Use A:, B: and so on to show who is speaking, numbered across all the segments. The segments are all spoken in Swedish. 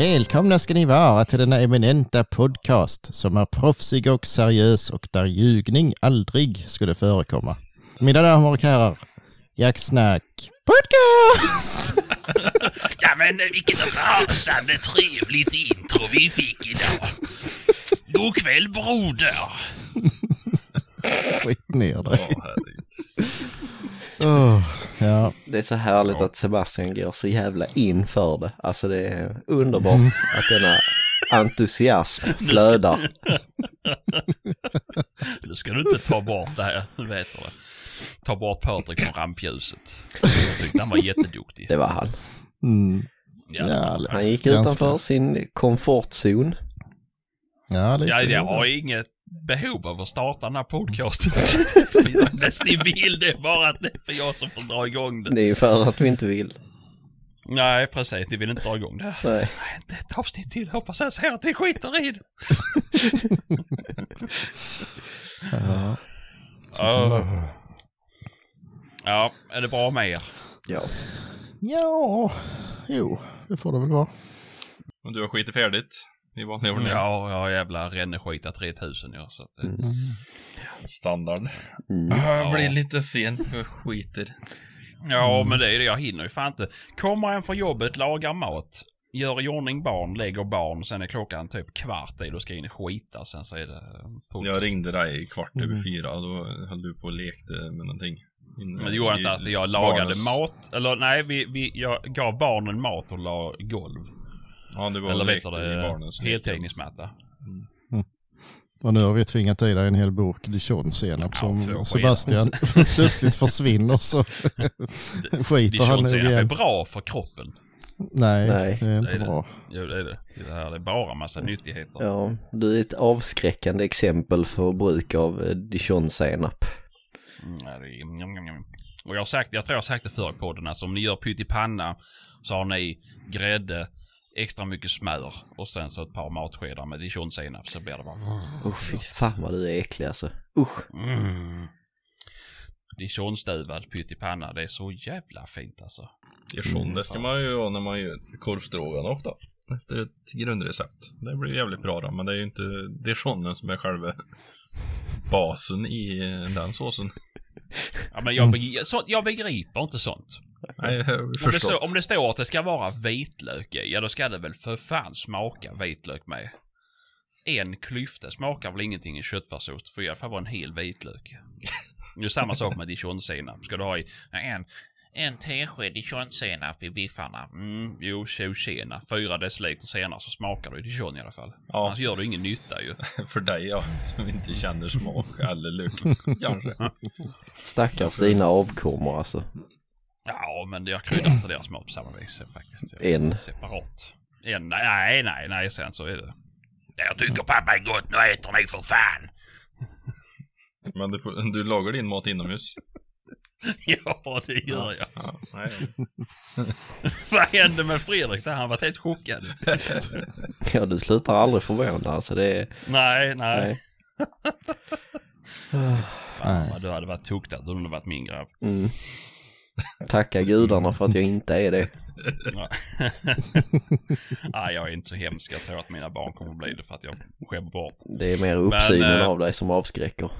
A: Välkomna ska ni vara till denna eminenta podcast som är proffsig och seriös och där ljugning aldrig skulle förekomma. Mina damer och herrar, Jacksnack Podcast!
B: Ja men vilket rasande trevligt intro vi fick idag. God kväll broder.
A: Skit ner dig. Åh, ja,
C: Det är så härligt
D: Ja.
C: att Sebastian går så jävla in för det. Alltså det är underbart att denna entusiasm flödar.
B: Nu ska du inte ta bort det här, du vet det. Ta bort Patrik från rampljuset. Jag tyckte han var jätteduktig.
C: Det var han.
A: mm,
B: Ja,
A: ja,
C: Han gick
A: Ganska.
C: utanför sin komfortzon.
A: ja, lite.
B: ja, jag har inget behov av att starta den här podcasten. Bäst ni vill, det är bara att det är för jag som får dra igång det.
C: Det är ju för att vi inte vill.
B: Nej, precis. Ni vill inte dra igång det.
C: Nej.
B: Inte ett avsnitt till. Hoppas jag säger att ni skiter i det.
A: Ja.
B: Åh. Ja, är det bra med er?
C: Ja.
A: ja, jo, det får det väl vara.
D: Men du har skitit färdigt i vanlig ordning.
B: Ja, jag har jävla ränneskitat 3000 ja. Så att,
C: Mm.
D: Standard.
C: Mm.
D: Jag blir lite sen, jag skiter.
B: Ja, men det är det. Jag hinner ju fan inte. Kommer en från jobbet, lagar mat, gör i ordning barn, lägger barn, sen är klockan typ kvart i, då ska jag in och skita, sen så är det... eh, På...
D: Jag ringde dig kvart över
A: Mm.
D: fyra då höll du på och lekte med någonting.
B: Men det gjorde
D: i
B: inte alls. Jag lagade
D: barnens-
B: mat, eller nej, vi, vi, jag gav barnen mat och la golv.
D: Ja, du var
B: Eller vet du det, heltäckningsmatta.
A: Och nu har vi tvingat i dig en hel burk dijonsenap
B: Ja,
A: som Sebastian plötsligt försvinner så skiter han nog
B: Dijonsenap är
A: igen.
B: bra för kroppen.
A: Nej,
C: Nej.
A: det är inte
B: Det är det.
A: bra.
B: Jo, det är det. Det här är bara massa nyttigheter.
C: Ja, du är ett avskräckande exempel för bruk av eh, dijonsenap.
B: Mm, det. Och jag har sagt, jag tror jag har sagt det förr i podden, alltså om ni gör pyttipanna så har ni grädde, extra mycket smör och sen så ett par matskedar med dijonsenap så blir det bara...
C: Usch, fy fan vad du är äcklig alltså. Usch.
B: Mm. Dijonstuvad pyttipanna, det är så jävla fint alltså.
D: Dijon, det ska man ju ha när man gör korvstroganoff då. Efter ett grundrecept. Det blir jävligt bra då, men det är ju inte dijonen som är själva basen i den såsen.
B: Ja, men jag, beg- så, jag begriper inte sånt.
D: Nej,
B: Om det, så, om det står att det ska vara vitlök i, ja då ska det väl för fan smaka vitlök med. En klyfta smakar väl ingenting i köttfärssås, för i alla fall vara en hel vitlök. Det är samma sak med dijonsenap. Ska du ha i en, en tesked dijonsenap i biffarna? Mm, jo, tjo tjena. Fyra deciliter senare så smakar det dijon i alla fall.
D: Ja.
B: Annars gör det ingen nytta ju.
D: För dig ja, som inte känner smak eller lukt kanske.
C: Stackars dina avkommor alltså.
B: Ja, men jag kryddar inte deras mat på samma vis faktiskt. Jag-
C: En.
B: Separat. En, nej, nej, nej, sen så är det. Jag tycker pappa är gott, nu äter ni för fan.
D: Men du, får, du lagar din mat inomhus?
B: ja, det gör jag.
D: Ja, nej.
B: Vad hände med Fredrik? Han var helt chockad.
C: Ja, du slutar aldrig förvåna alltså. Det är...
B: nej, nej.
C: Nej.
B: Fan vad du hade varit tuktad om du varit min grabb.
C: Mm. Tacka gudarna för att jag inte är det.
B: Nej. Jag är inte så hemsk. Jag tror att mina barn kommer att bli det för att jag skämmer bort.
C: Det är mer uppsynen
B: Men, eh,
C: av dig som avskräcker.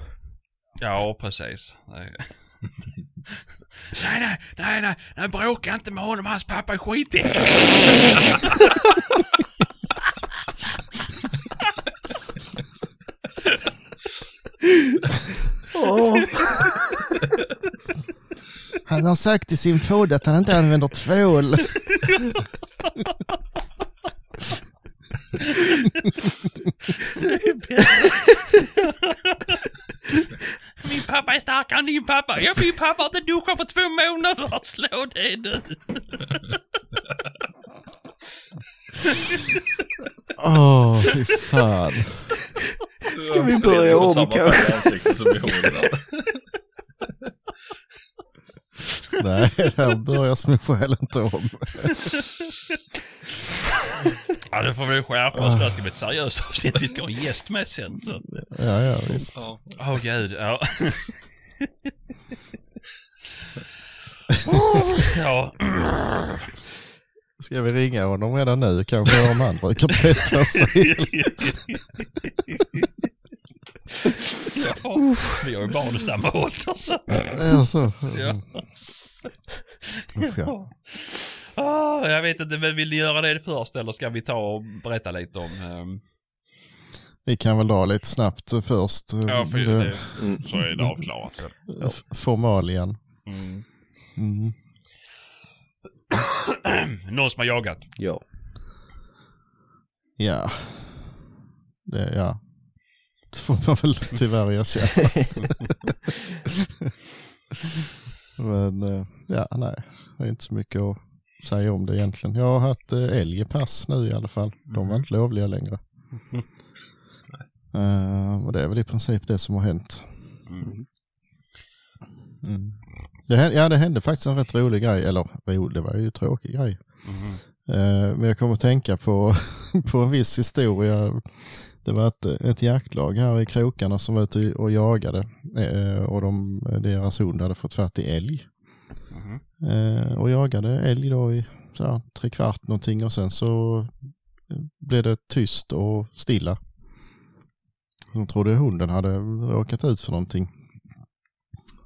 B: Ja, precis. Nej. nej, nej, nej, nej, bråka inte med honom. Hans pappa är skitäcklig.
A: Han har sagt i sin podd att han inte använder tvål.
B: Min pappa är starkare än din pappa. Ja, min pappa har inte duschat på två månader. Slå det nu.
A: Åh, fy fan.
C: Ska vi börja om, kanske?
D: färg i ansiktet som i håret.
A: Nej, det här börjar småskäl inte om.
B: Ja, det får vi skärpa oss. Det här ska bli ett seriöst avsnitt. Vi ska ha en gäst med sen. Så.
A: Ja, ja, visst.
B: Åh gud, ja. ja.
A: Ska vi ringa honom redan nu? Kanske om han brukar tvätta sig.
B: ja, vi har ju barn i samma ålder så.
A: Alltså,
B: Ja.
A: usch, ja.
B: Ah, jag vet inte, men vill ni göra det först eller ska vi ta och berätta lite om... ehm,
A: Vi kan väl dra lite snabbt först.
B: ja, för
A: Det-
B: det,
C: Mm.
B: så är det avklarat sen.
A: Formalien.
B: Mm.
A: Mm.
B: Någon som har jagat?
C: Ja.
A: Ja. Det, ja. Det får man väl tyvärr erkänna. Men eh, ja, nej. Det är inte så mycket att säga om det egentligen. Jag har haft eh, älg i pass nu i alla fall. De var inte lovliga längre. Eh, och det är väl i princip det som har hänt.
B: Mm.
A: Mm. Det, hände- ja, det hände faktiskt en rätt rolig grej. Eller rolig, det var ju en tråkig grej.
B: Mhm.
A: Eh, Men jag kommer att tänka på, på en viss historia. Det var ett, ett jaktlag här i krokarna som var ute och jagade eh, och de, deras hund hade fått fatt i älg. Eh, Och jagade älg då i sådär, tre kvart någonting och sen så eh, blev det tyst och stilla. De trodde hunden hade råkat ut för någonting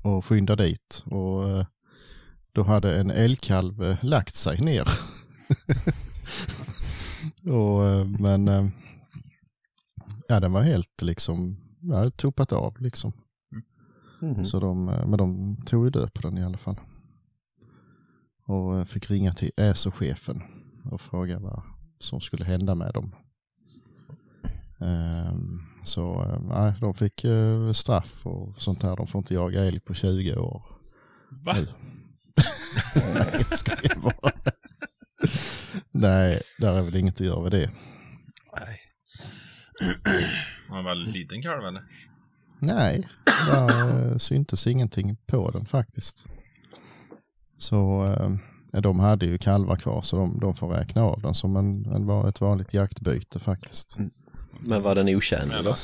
A: och skyndade dit och då hade en älgkalv lagt sig ner. och, men ja, den var helt liksom, ja, tuppat av liksom.
C: Mhm.
A: Så de, eh, men de tog ju död på den i alla fall. Och eh, fick ringa till ESO-chefen och fråga vad som skulle hända med dem. Ehm, Så eh, nej, de fick straff och sånt här. De får inte jaga älg på 20 år.
B: Va?
A: Nu. nej, jag bara. nej, där är väl inget att göra med det.
B: Nej.
D: Var väldigt liten kalv eller?
A: Nej, där eh, syntes ingenting på den faktiskt. Så eh, de hade ju kalvar kvar så de, de får räkna av den som en, en, ett vanligt jaktbyte faktiskt.
C: Men var den otjänlig då?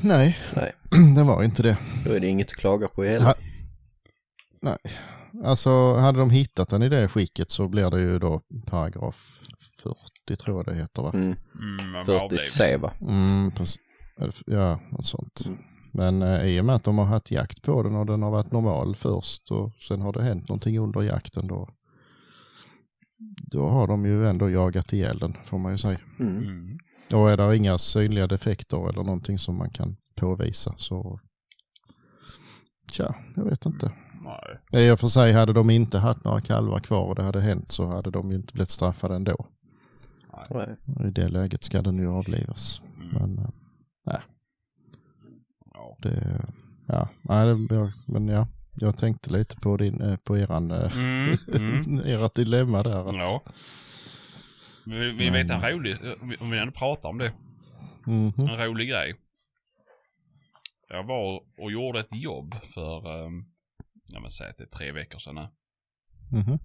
A: Nej,
C: Nej.
A: den var inte det.
C: Då är det inget att klaga på heller.
A: Ha- Nej, alltså hade de hittat den i det skicket så blir det ju då paragraf 40 tror jag det heter va?
C: Mm.
B: Mm, man var
C: 40
B: avlivad.
C: C va?
A: Mm. Ja, något sånt.
C: Mm.
A: Men eh, i och med att de har haft jakt på den och den har varit normal först och sen har det hänt någonting under jakten då. Då har de ju ändå jagat ihjäl den får man ju säga.
C: Mm.
B: Mm.
A: Och är det inga synliga defekter eller någonting som man kan påvisa så. Tja, jag vet inte.
B: Nej.
A: I och för sig hade de inte haft några kalvar kvar och det hade hänt så hade de ju inte blivit straffade ändå.
C: Nej.
A: Och I det läget ska den ju avlivas.
B: Mm.
A: Men eh,
B: Ja.
A: Det, ja, nej, det, jag, men ja, jag tänkte lite på, din, eh, på eran, eh,
B: Mm, mm.
A: ert dilemma där. Att,
B: Ja. Vi, vi
A: Men-
B: vet en rolig, om vi- ändå pratar om det,
A: Mhm.
B: en rolig grej. Jag var och gjorde ett jobb för, um, jag men säg att det är tre veckor sedan nu.
A: Mhm.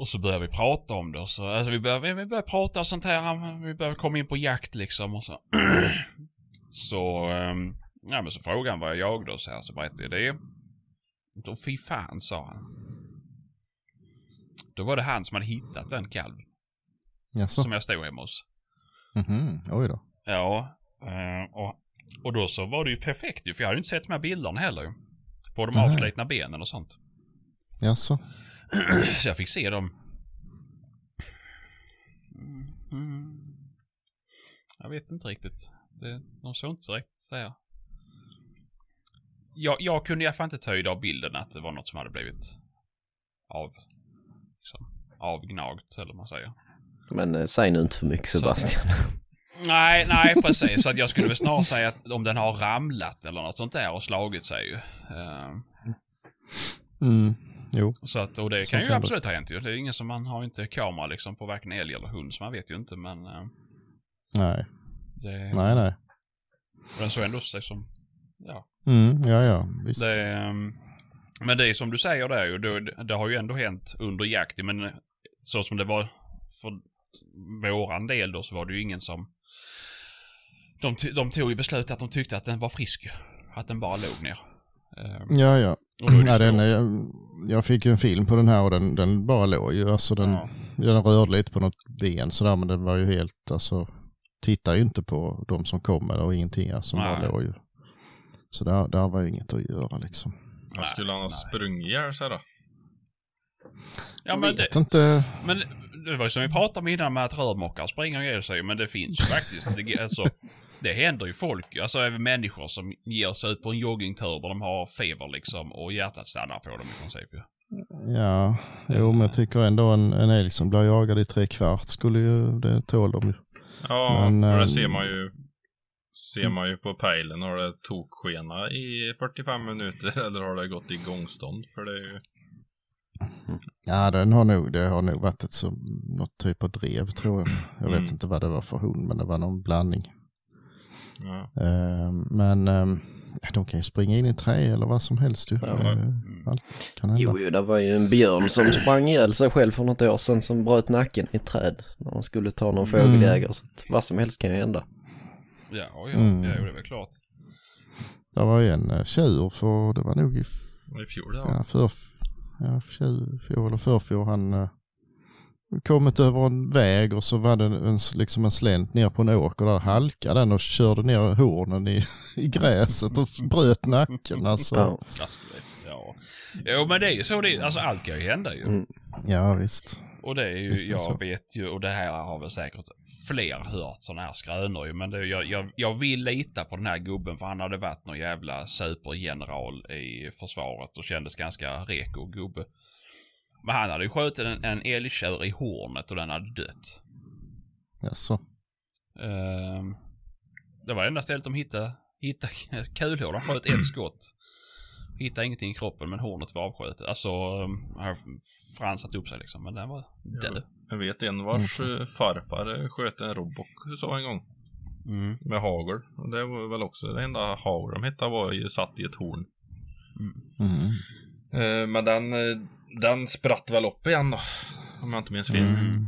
B: Och så började vi prata om det och så, alltså vi började, vi började prata sånt här, vi började komma in på jakt liksom och så. så, um, ja men så frågade han vad jag jagade och så här, så berättade jag det. Då fy fan sa han. Då var det han som hade hittat den kalven
A: Jaså?
B: som jag stod hemma hos.
A: Mhm. Oj då.
B: Ja, eh, och, och då så var det ju perfekt ju, för jag hade ju inte sett de här bilderna heller. På de
A: Nej.
B: avslitna benen och sånt.
A: Jaså?
B: Så jag fick se dem. Mm. Jag vet inte riktigt. Det, de såg inte direkt så här. Jag, jag kunde i alla fall inte ta av bilden att det var något som hade blivit av, liksom, avgnagt eller vad man säger.
C: Men eh, säg nu inte för mycket Sebastian.
B: Nej, nej precis. Så att jag skulle väl snarare säga att om den har ramlat eller något sånt där och slagit sig ju. Eh,
A: Mm. Jo.
B: Så att, och det
A: Så
B: kan ju
A: kan det.
B: absolut ha hänt ju. Det är ingen som, man har inte kamera liksom på varken älg eller hund så man vet ju inte men eh,
A: Nej.
B: det,
A: Nej, nej.
B: den såg ändå sig som, ja.
A: Mm. Ja, ja. Visst.
B: Det, ehm, men det är som du säger där ju, det, det har ju ändå hänt under jakten men eh, så som det var för våran del då så var det ju ingen som de, de tog ju beslut att de tyckte att den var frisk. Att den bara låg ner. Eh,
A: Ja, ja. ja den, är- jag fick ju en film på den här och den, den bara låg ju. Alltså den,
B: Ja.
A: den rörde lite på något ben sådär men den var ju helt, alltså, tittar ju inte på de som kommer och ingenting. Alltså, bara låg ju. Så där, där var ju inget att göra liksom.
D: Vad skulle han ha sprungit ihjäl sig då?
B: Ja,
A: jag
B: men
A: vet
B: det,
A: inte.
B: men det var ju som vi pratade om innan med att rörmokare springer ihjäl sig, men det finns ju faktiskt, det, alltså, det händer ju folk, alltså även människor som ger sig ut på en joggingtur där de har feber liksom och hjärtat stannar på dem i princip ju.
A: Ja, jo men jag tycker ändå en, en älg som blir jagad i tre kvart skulle ju, det tål de ju.
D: Ja,
A: Men,
D: och det ser man ju Ser man ju på pejlen, har det tokskena i 45 minuter eller har det gått i gångstånd? För det är ju...
A: Ja, den har nog, det har nog varit ett så, något typ av drev tror jag. Jag vet
D: Mm.
A: inte vad det var för hund, men det var någon blandning.
D: Ja.
A: Eh, men eh, de kan ju springa in i trä eller vad som helst ju.
C: Ja.
A: Eh, allt kan hända.
C: Jo, jo, det var ju en björn som sprang ihjäl sig själv för något år sedan som bröt nacken i ett träd när han skulle ta någon fågeljägare. Så att vad som helst kan ju hända.
B: Ja, ja,
A: Mm.
B: ja, det är väl klart.
A: Det var ju en uh, tjur för, det var nog i,
D: I fjol ja.
A: ja, för, ja, tjur, fjol eller förfjol han uh, kommit över en väg och så var det en, liksom en slänt ner på en åker där halkade den och körde ner hornen i, i gräset och bröt nacken alltså.
C: Ja.
B: Ja. Jo, men det är ju så det alltså allt kan ju hända ju.
C: Mm.
A: Ja visst.
B: Och det är ju,
A: Visst
B: jag
A: så.
B: vet ju, och det här har väl säkert fler hört sådana här skrönor ju, men det, jag, jag, jag vill lita på den här gubben för han hade varit någon jävla supergeneral i försvaret och kändes ganska reko gubbe. Men han hade ju skjutit en, en älgtjur i hornet och den hade dött.
A: Jaså.
B: Ehm, det var det enda stället de hittade, hittade kulhål. De sköt ett skott. Hittade ingenting i kroppen men hornet var avskjutet. Alltså, um, har fransat upp sig liksom. Men den var död.
D: Jag vet en vars eh, farfar eh, sköt en robot så en gång.
B: Mm.
D: Med hagel. Och det var väl också det enda hagel de hittade var ju satt i ett horn.
A: Mm.
D: Eh, men den, eh, den spratt väl upp igen då. Om jag inte minns fel.
A: Mm.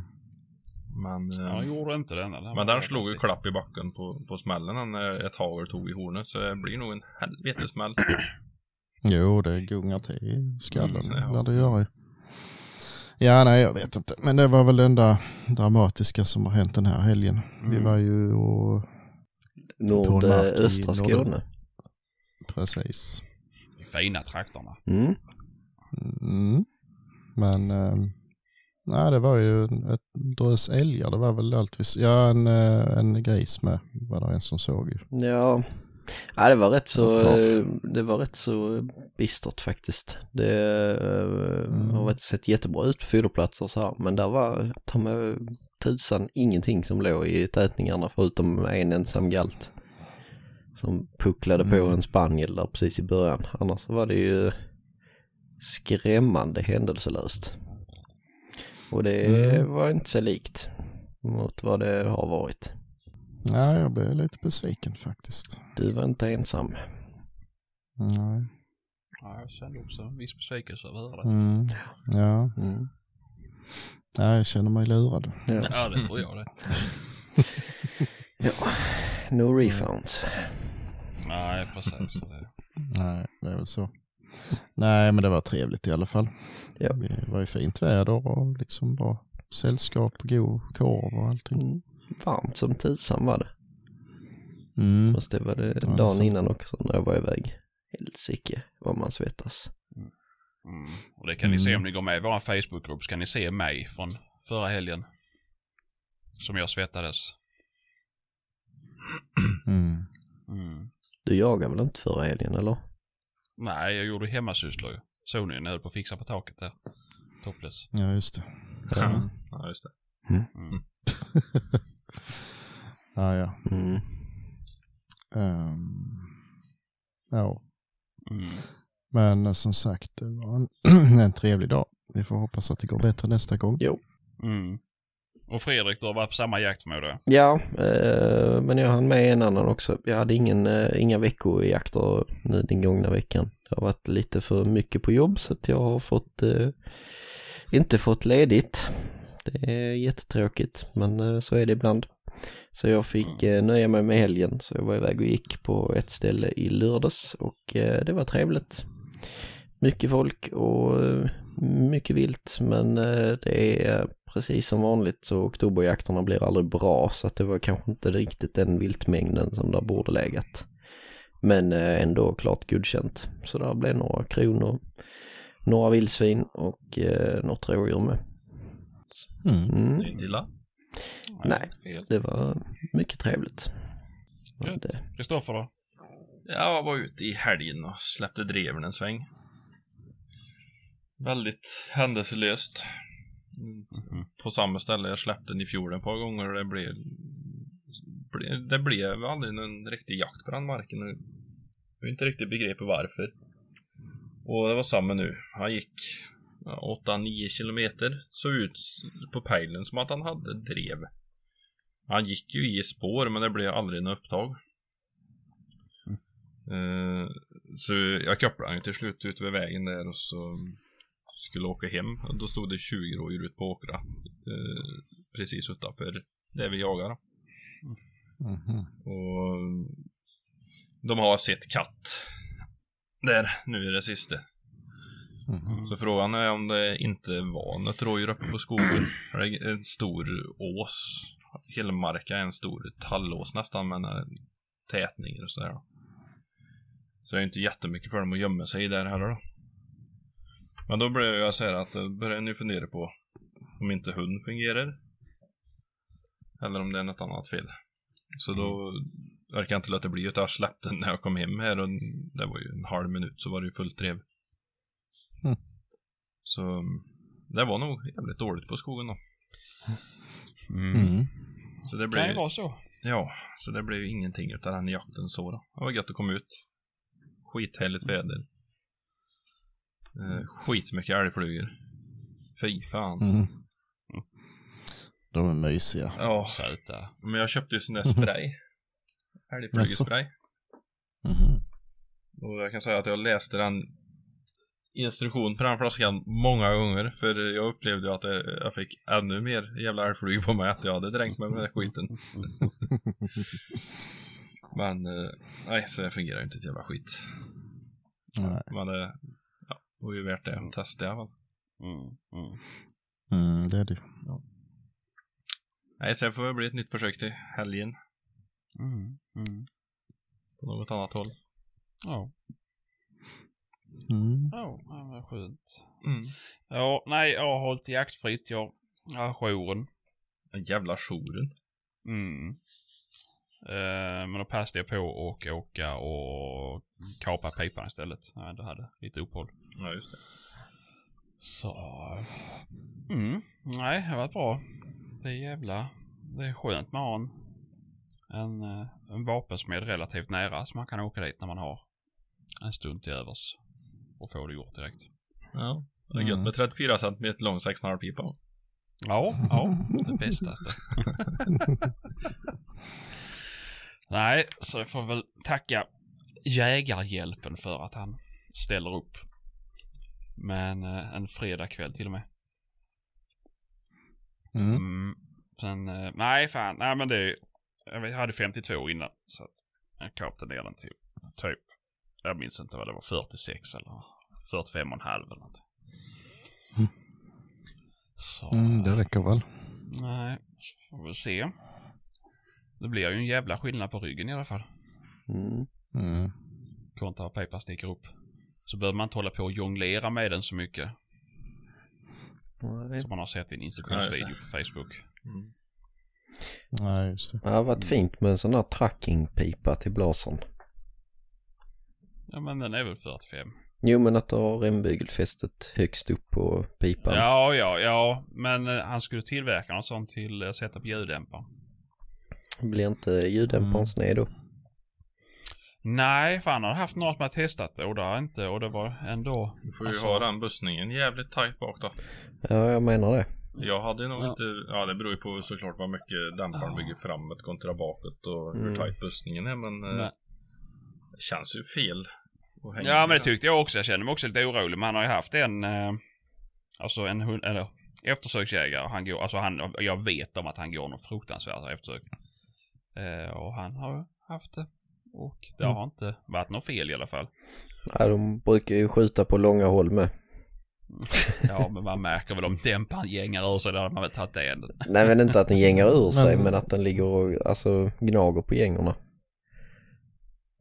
D: Men, eh,
B: Ja, gjorde inte den. eller?
D: men den slog ju klapp i backen på, på smällen när ett hagel tog i hornet. Så det blir nog en helvetesmäll.
A: Jo, det gungar till i skallen.
D: Mm, ja.
A: Ja. Det gör ju. Ja, nej, jag vet inte. Men det var väl det enda dramatiska som har hänt den här helgen. Vi
B: Mm.
A: var ju och
C: Nord,
A: en mark i
C: östra
A: norra-
C: Skåne.
A: precis.
B: Fina trakterna.
C: Mm.
A: Mm. Men eh, nej, det var ju ett drös älgar. Det var väl allt vi... Ja, en, eh, en gris med var det en som såg ju.
C: Ja. ja, det var rätt så, det var rätt så bistert faktiskt. Det eh,
A: Mm.
C: har varit sett jättebra ut på foderplatser och så här, men där var ta mig tusan ingenting som låg i tätningarna förutom en ensam galt. Som pucklade på
A: Mm.
C: en spaniel där precis i början. Annars var det ju skrämmande händelselöst. Och det
A: Mm.
C: var inte så likt mot vad det har varit.
A: Nej, jag blev lite besviken faktiskt.
C: Du var inte ensam.
A: Nej.
B: Ja, jag kände också en viss besvikelse över det.
A: Mm. Ja,
C: Mm.
A: nej, jag känner mig lurad.
C: Ja.
B: Ja, det tror jag det.
C: No refunds.
B: Nej, precis.
A: Nej, det är väl så. Nej, men det var trevligt i alla fall.
C: Ja.
A: Det var ju fint väder och liksom bra sällskap och god korv och allting.
C: Mm. Varmt som tusan var det.
A: Mm.
C: Fast det var det dagen
A: sant.
C: innan också när jag var iväg. Helsike vad man svettas.
B: Mm. Och det kan ni se
A: Mm.
B: om ni går med i vår Facebookgrupp så kan ni se mig från förra helgen. Som jag svettades.
A: Mm.
B: Mm.
C: Du jagar väl inte förra helgen eller?
B: Nej, jag gjorde hemmasysslor ju. Såg ni när jag höll på att fixa på taket där? Topless.
A: Ja, just det.
D: Ja, ja just det.
B: Mm.
A: Ja, ja.
C: Mm.
A: Ehm, ja,
B: Mm.
A: men eh, som sagt, det var en, en trevlig dag. Vi får hoppas att det går bättre nästa gång.
C: Jo.
B: Mm. Och Fredrik, du har varit på samma jakt förmodar jag?
C: Ja, eh, men jag hann med en annan också. Jag hade ingen, eh, inga veckojakter nu den gångna veckan. Jag har varit lite för mycket på jobb så att jag har fått, eh, inte fått ledigt. Det är jättetråkigt men eh, så är det ibland. Så jag fick eh, nöja mig med helgen. Så jag var iväg och gick på ett ställe i lördags och eh, det var trevligt. Mycket folk och eh, mycket vilt men eh, det är precis som vanligt så oktoberjakterna blir aldrig bra så att det var kanske inte riktigt den viltmängden som där borde legat. Men eh, ändå klart godkänt. Så där blev några kronor, några vildsvin och eh, något rådjur med.
A: Mm.
C: Mm.
D: Det är inte illa.
C: Nej.
B: Fel.
C: Det var mycket trevligt.
B: Kristoffer då?
D: Jag var ute i helgen och släppte dreven en sväng. Väldigt händelselöst. Mm. På samma ställe jag släppte den i fjol ett par gånger och det blev, ble- det blev aldrig någon riktig jakt på den marken. Jag har inte riktigt begripit varför. Och det var samma nu. Han gick 8-9 kilometer. Såg ut på pejlen som att han hade drev. Han gick ju i spår men det blev aldrig något upptag. Eh, så jag kopplade han till slut ut vid vägen där och så skulle åka hem. Och då stod det 20 rådjur ut på åkra. Eh, precis utanför där vi jagar. då.
A: Mhm.
D: Och de har sett katt. Där, nu i det sista.
A: Mhm.
D: Så frågan är om det inte var något rådjur uppe på skogen. Det är en stor ås. Helmarka är en stor tallås nästan med tätningar och sådär. Så det är inte jättemycket för dem att gömma sig i där heller då. Men då börjar jag säga att då börjar jag nu fundera på om inte hund fungerar. Eller om det är något annat fel. Så då verkar jag inte låta bli att jag släppte den när jag kom hem här och det var ju en halv minut så var det ju fullt drev.
A: Mm.
D: Så det var nog jävligt dåligt på skogen då.
A: Mm.
D: Så det
B: Kan ju
D: blev,
B: vara så.
D: ja, så det blev ju ingenting utav den jakten så då. Det var gött att komma ut. Skithärligt väder. Eh, skitmycket älgflugor. Fy fan.
A: Mm. De är mysiga.
D: Ja,
B: Söta.
D: men jag köpte ju sån där spray. Älgflugespray.
A: Mhm.
D: Och jag kan säga att jag läste den instruktion på den flaskan många gånger. För jag upplevde ju att jag fick ännu mer jävla älgflugor på mig att jag hade dränkt mig med den skiten. Men eh, nej, så det fungerar ju inte ett jävla skit.
A: Nej.
D: Men det var ju värt det att testa i alla fall.
B: Mm. Mm.
A: Mm, det är det.
D: Nej, så det får väl bli ett nytt försök till helgen
B: Mm. Mm.
D: på något annat håll.
B: Ja.
A: Mm.
B: Ja, det var skönt.
D: Mm.
B: Ja, nej, jag har hållit jaktfritt. Jag jag har jouren.
D: Jävla jouren.
B: Mm. Eh, men då passade jag på att åka, och kapa pipan istället. Jag ändå hade lite uppehåll.
D: Ja, just det.
B: Så... Mm. Nej, det har varit bra. Det är jävla... Det är skönt med en, en, eh, en vapensmed relativt nära så man kan åka dit när man har en stund till övers. Och få det gjort direkt.
D: Ja. Det är gött
A: Mm.
D: med 34 cm lång 6,5 pipa.
B: Ja, ja, det bästaste. Nej, så jag får väl tacka Jägarhjälpen för att han ställer upp. Men eh, en fredagkväll till och med.
A: Mm.
B: Mm. Sen, eh, nej fan, nej men det, jag vet, jag hade 52 innan. Så att jag kapade ner den till typ, jag minns inte vad det var, 46 eller 45 och en halv eller något.
A: Mm.
B: Så,
A: Mm, det räcker väl.
B: nej, så får vi se. Det blir ju en jävla skillnad på ryggen i alla fall.
C: mm.
A: Mm.
B: Kontra att pipan sticker upp. Så behöver man inte hålla på och jonglera med den så mycket.
C: Nej.
B: Som man har sett i en instruktionsvideo på Facebook.
D: Mm.
A: Nej, just det.
C: Det har varit fint med en sån här trackingpipa till blasern.
B: Ja men den är väl 45.
C: Jo men att du har rembygelfästet högst upp på pipan.
B: Ja, ja, ja. Men eh, han skulle tillverka något sånt till att sätta på ljuddämparen.
C: Blir inte ljuddämparen
A: Mm.
C: sned då?
B: Nej, för han har haft något med att testat det och det har inte, och det var ändå...
D: Du får ju
B: Alltså-
D: ha den bussningen jävligt tajt bak då.
C: Ja, jag menar det.
D: Jag hade nog
B: Ja.
D: inte, ja det beror ju på såklart vad mycket dämparen
B: Ja.
D: bygger framåt kontra bakåt och hur
C: Mm.
D: tajt bussningen är men eh,
B: Nej.
D: det känns ju fel.
B: Ja, men det tyckte jag också. Jag kände mig också lite orolig. Men han har ju haft en, eh, alltså en hund, eller eftersöksjägare. Han går, alltså han, jag vet om att han går något fruktansvärt eftersök. Eh, och han har haft det. Och det har inte varit något fel i alla fall.
C: Ja, de brukar ju skjuta på långa håll med.
B: Ja, men man märker väl om dämparen gängar ur sig, då hade man väl tagit det.
C: Nej men inte att den gängar ur sig
A: Men-
C: men att den ligger och alltså gnager på gängerna.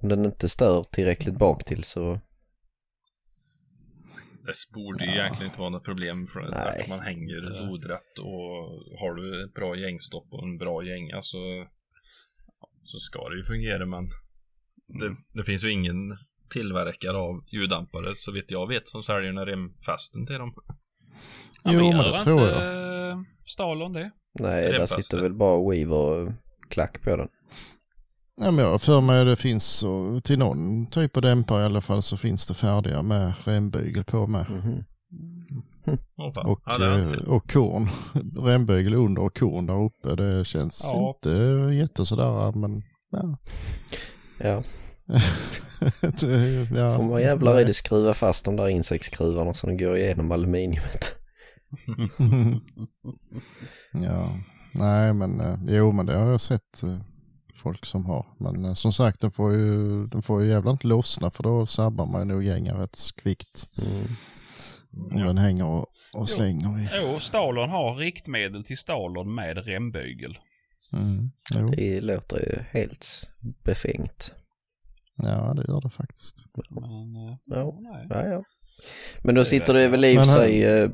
C: Om den inte stör tillräckligt bak till så
D: Det borde ju
A: Ja.
D: egentligen inte vara något problem för
C: Nej.
D: att man hänger lodrätt och har du ett bra gängstopp och en bra gänga så, så ska det ju fungera men det, det finns ju ingen tillverkare av ljuddämpare så vitt jag vet som säljer den här remfästen till dem.
B: Ja,
A: Jo, men det
B: inte,
A: tror jag.
B: eh, Stalon det?
C: nej
D: Det är
C: där sitter väl bara Weaver klack på den.
A: Ja, men jag har för mig det finns till någon typ av dämpare i alla fall så finns det färdiga med rembygel på med.
C: Mhm.
D: Åh, fan.
A: Och,
D: ja, inte
A: eh, och korn. Rembygel under och korn där uppe. Det känns
B: Ja.
A: inte jättesådär men ja.
C: Ja,
A: ja.
C: får man jävlar i det skruva fast de där insektsskruvarna så de går igenom aluminiumet.
A: ja. Nej men eh, jo men det har jag sett eh, folk som har. Men eh, som sagt den får ju, den får ju jävla inte lossna för då sabbar man ju nog gänga rätt kvickt.
C: Mm.
A: Om den hänger och, och slänger i.
B: Jo, Stalon har riktmedel till Stalon med rembygel.
A: Mm. Jo.
C: Det låter ju helt befängt.
A: Ja det gör det faktiskt.
B: Men, eh,
C: Ja.
B: nej.
C: Ja, ja. Men då sitter det väl i och
A: här-
C: sig eh,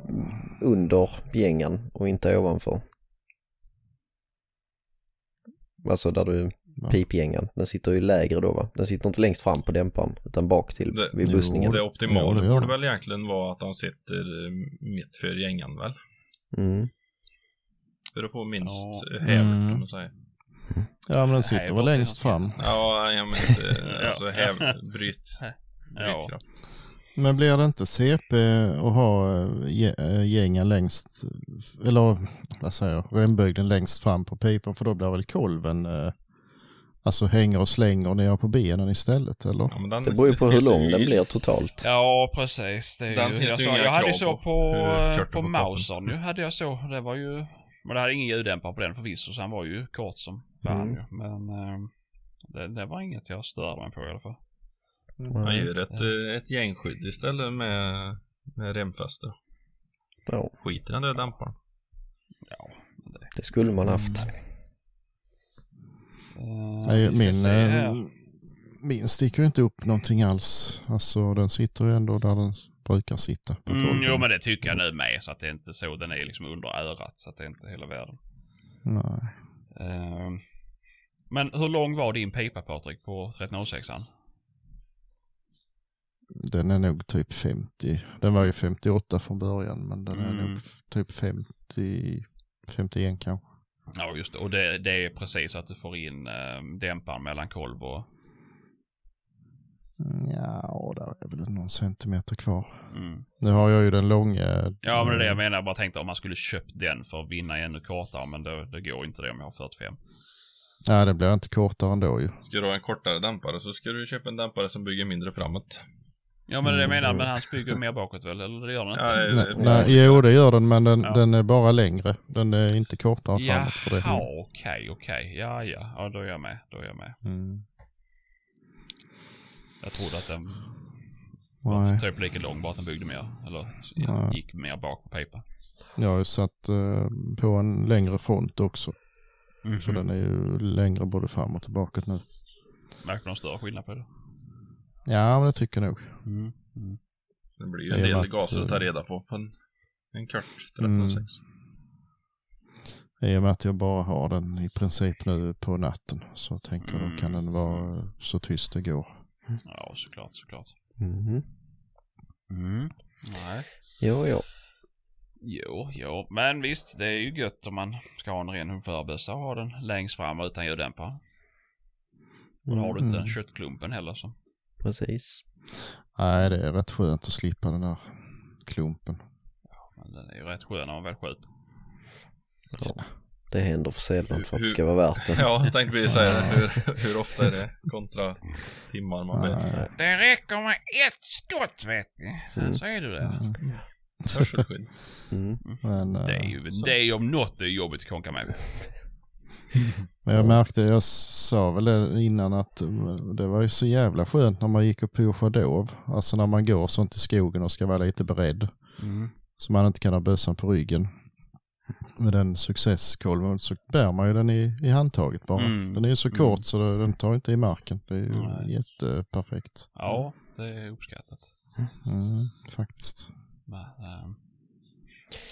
C: under gängen och inte ovanför. Alltså där du,
A: Va?
C: pipgängen, den sitter ju lägre då va? Den sitter inte längst fram på dämparen utan bak till
D: Det-
C: vid
A: Jo,
C: bussningen.
D: Det optimala
A: det gör
D: borde väl egentligen vara att han sitter mitt för gängan väl?
C: Mm.
D: För att få minst
B: Ja.
D: ja. hävert
A: Mm.
D: kan man säga.
A: Ja men den sitter väl längst fram.
D: Ja, jag menar
B: Ja.
D: alltså häv, bryt,
B: Ja.
D: brytkraft.
A: Men blir det inte CP att ha eh, eh, gängen längst, eller vad säger jag, rembögden längst fram på pipan för då blir väl kolven eh, alltså hänger och slänger ner på benen istället eller?
D: Ja, men den
C: Det beror ju på hur lång
D: ju-
C: den blir totalt.
B: Ja, precis. Det är
D: Den
B: ju, jag, sa,
D: ju
B: jag hade ju så
D: på,
B: på, eh, Mausern. Nu hade jag så. Det var ju... Men det hade ingen ljuddämpare på den förvisso, så han var ju kort som fan
C: Mm.
B: Men eh, det, det var inget jag störde mig på i alla fall.
D: Man gör ett, eh, ett gängskydd istället med, med remfäste.
C: Ja,
D: Skit i den där dämparen.
B: Ja, det...
C: det skulle man haft.
B: eh,
A: Nej,
B: vi ska
A: min,
B: se
A: eh, min sticker ju inte upp någonting alls. Alltså den sitter ju ändå där den brukar sitta på
B: Mm,
A: golvet.
B: jo men det tycker jag nu med så att det är inte så den är liksom under örat så att det är inte hela världen.
A: Nej.
B: Eh, men hur lång var din pipa Patrik på 1306an?
A: Den är nog typ 50. Den var ju 58 från början men den är
B: Mm.
A: nog f- typ 50, 51 kanske.
B: Ja just det, och det, det är precis att du får in eh, dämparen mellan kolv och...
A: Mm, Ja, och där är väl någon centimeter kvar.
B: Mm.
A: Nu har jag ju den långa.
B: Ja men det är det jag
A: eh,
B: menar, jag bara tänkte om man skulle köpt den för att vinna ännu kortare men det, det går inte det om jag har 45.
A: Nej, det blir inte kortare ändå ju.
D: Ska du ha en kortare dämpare så ska du köpa en dämpare som bygger mindre framåt.
B: Ja men det är det jag menar,
A: Mm.
B: men han bygger mer bakåt väl? Eller det gör han inte?
D: Ja, det-
A: Nej,
D: det-
A: nej, jo, det gör den, men den,
B: Ja.
A: den är bara längre. Den är inte kortare framåt för det.
B: Jaha, okej, okej. Ja, ja. Ja, då är jag med. Då är jag med.
A: Mm.
B: Jag trodde att den var typ lika lång, bara att den byggde mer. Eller
A: Nej.
B: gick mer bak på pipan.
A: jag har ju satt eh, på en längre front också. Så den är ju längre både fram och tillbaka nu.
B: Märker du någon större skillnad på det?
A: Ja, men det tycker jag nog.
B: Mm. Mm.
D: Det blir ju en del
A: att,
D: gaser att ta
A: eh,
D: reda på på en, en kort
A: Mm.
D: 1306.
A: I och med att jag bara har den i princip nu på natten. Så tänker jag
B: Mm.
A: då kan den vara så tyst det går.
B: Ja, såklart, såklart.
C: Mhm.
B: Mm. Nej.
C: Jo, jo.
B: Jo, jo. Men visst, det är ju gött om man ska ha en ren hundförbössa och ha den längst fram utan ljuddämpare. Och då har du inte
A: Mm.
B: köttklumpen heller så.
C: Precis.
A: Nej, det är rätt skönt att slippa den där klumpen.
B: Men den är ju rätt skön när man väl skjuter.
C: Ja. Det händer för sällan för att det ska vara värt det.
D: Ja, jag tänkte precis säga det. Hur, hur ofta är det kontra timmar man?
A: Nej.
B: Det räcker med ett skott vet ni. Sen
C: Mm.
B: så är du där.
A: Mm.
D: Hörselskydd.
C: Mm.
A: Men,
B: Det är
A: eh,
B: ju,
D: så.
B: det är ju om något är jobbigt att konka med.
A: Men jag märkte, jag sa väl det innan att eh, det var ju så jävla skönt när man gick och pushade dov. Alltså när man går sånt i skogen och ska vara lite beredd.
B: Mm.
A: Så man inte kan ha bössan på ryggen. Med den successkolven så bär man ju den i, i handtaget bara.
B: Mm.
A: Den är ju så
B: Mm.
A: kort så det- den tar inte i marken. Det är ju
B: Nej.
A: jätteperfekt.
B: Ja, det är uppskattat.
A: Mm, faktiskt.
B: Men, ehm,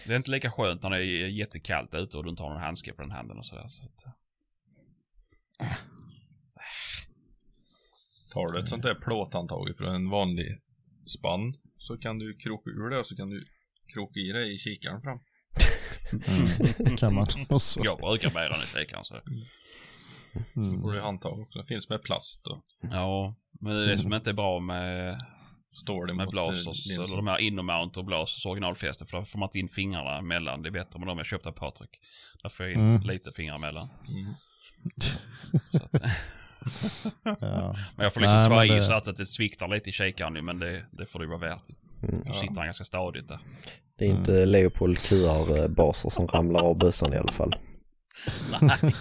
B: det är inte lika skönt när det är jättekallt ute och du inte har någon handske på den handen och sådär. Så att,
D: Tar du ett sånt där plåthandtag från en vanlig spann så kan du kroka ur det och så kan du kroka i det i kikaren fram.
A: Mm, kan man också.
B: jag brukar bära den i kikaren så.
A: Mm.
D: Och det är handtag också. Det finns med plast och
B: Ja, men det är det som inte är bra med,
D: står det
B: med blazers,
D: eh, linsen.
B: eller de här innermount och blazers originalfäste, för då får man inte in fingrarna emellan. Det är bättre med de jag köpte av Patrik. Där får jag in
A: Mm.
B: lite fingrar emellan.
D: Mm.
B: Att,
A: Ja.
B: men jag får liksom
A: Nej,
B: ta i
A: det-
B: så att det sviktar lite i kikaren ju, men det, det får det vara värt.
C: Mm.
B: Då sitter han ganska stadigt där.
C: Det är inte Leopold QR-baser som ramlar av bössan i alla fall.
B: Nej,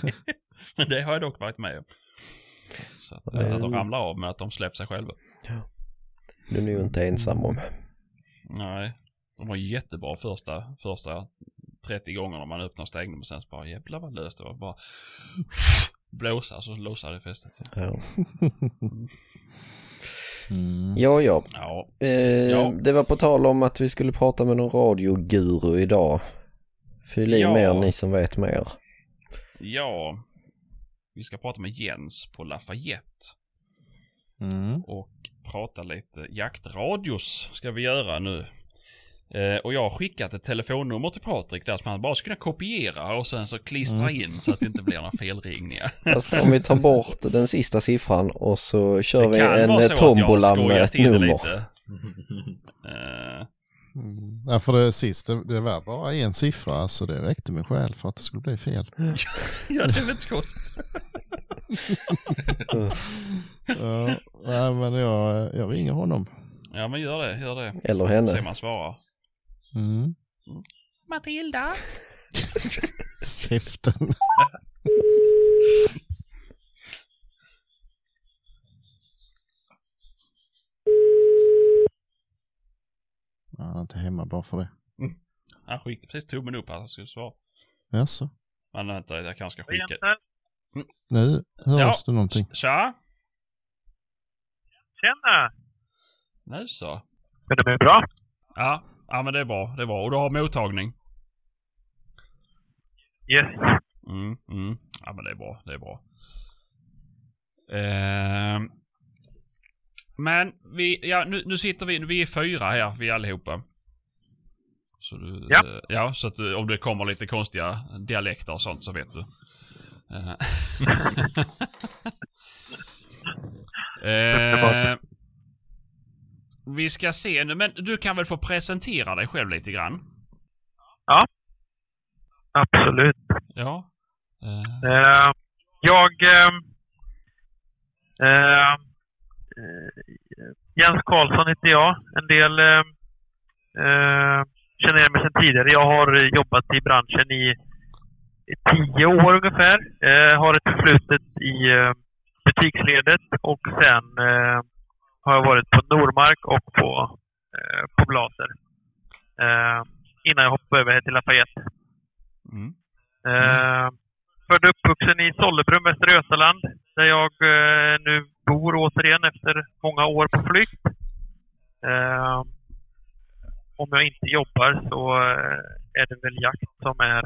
B: men det har jag dock varit med om. Så att, inte att de
C: Mm.
B: ramlar av, men att de släpper sig själva.
C: Det är ju inte ensam om.
B: Nej, de var jättebra första, första 30 gångerna man öppnar stängningen, men sen så bara jävlar vad löst det var. Bara blåsa så lossade det fästet.
C: Ja,
A: Mm.
C: ja. ja.
B: Ja,
C: Eh,
B: Ja.
C: Det var på tal om att vi skulle prata med någon radioguru idag. Fyll i
B: Ja.
C: mer ni som vet mer.
B: ja. Vi ska prata med Jens på Lafayette
A: Mm.
B: och prata lite jaktradios ska vi göra nu. Eh, och jag har skickat ett telefonnummer till Patrik där som han bara ska kunna kopiera och sen så klistra in så att det inte blir några felringningar.
C: Fast om vi tar bort den sista siffran och så kör vi
B: Det
C: en tombola med ett
B: det
C: nummer.
B: Eh,
A: Mm. Ja, för det sista, det var bara en siffra, så det räckte med skäl för att det skulle bli fel.
B: ja, det är väl inte gott.
A: Ja, nej, men jag, jag ringer honom.
B: Ja, men gör det, gör det.
C: Eller
B: Se
C: henne.
B: om han svarar.
A: Mm.
B: Matilda?
A: Käften. Ja, Han är inte hemma bara för det.
B: Han skickade precis tummen upp att han skulle svara.
A: Jaså?
B: Men vänta, jag kanske ska skicka.
A: Nu hörs
B: Ja.
A: det någonting.
B: Tja!
E: Tjena!
B: Nu så.
E: Är det mig bra?
B: Ja, ja men det är bra, det är bra. Och du har mottagning?
E: Yes.
B: Mm, mm. Ja men det är bra, det är bra. Ehm. men vi, ja nu, nu sitter vi, vi är fyra här, vi allihopa. Så du,
E: Ja.
B: eh, ja, så att du, om det kommer lite konstiga dialekter och sånt så vet du. Eh. Vi ska se nu, men du kan väl få presentera dig själv lite grann?
E: Absolut.
B: Ja. Eh,
E: Eh, jag... eh, Jens Karlsson heter jag. En del känner jag mig sedan tidigare. Jag har jobbat i branschen i, tio år ungefär. Har ett förflutet i butiksledet och sen har jag varit på Normark och på, eh, på Blaser. Eh, innan jag hoppade över till Lafayette.
B: mm.
E: Eh, född och uppvuxen i Sollebrunn, Västra Götaland, där jag eh, nu bor återigen efter många år på flykt. Eh, om jag inte jobbar så eh, är det väl jakt som är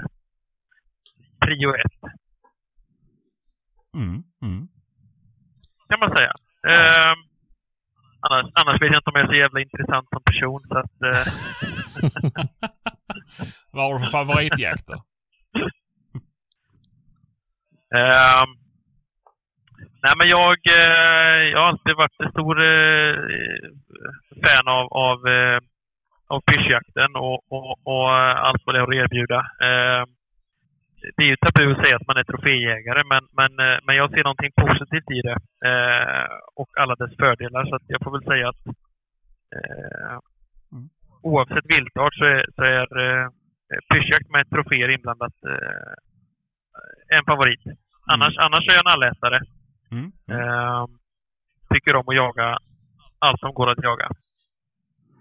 E: prio ett,
B: Mm. Mm.
E: kan man säga. Eh, annars, annars vet jag inte om jag är så jävla intressant som person, så att... Eh,
B: Vad har du för favoritjakter?
E: Ehm, nej men jag, eh, jag har alltid varit en stor eh, fan av, av, eh, av pyrschjakten och, och, och allt vad det har att erbjuda. Det är ju tabu att säga att man är troféjägare men, men, eh, men jag ser någonting positivt i det. Eh, och alla dess fördelar så att jag får väl säga att eh,
B: Mm.
E: oavsett viltart så är, så är eh, pyrschjakt med troféer inblandat eh, en favorit. Annars, annars är jag en allätare.
B: Mm.
E: Eh, tycker om att jaga allt som går att jaga.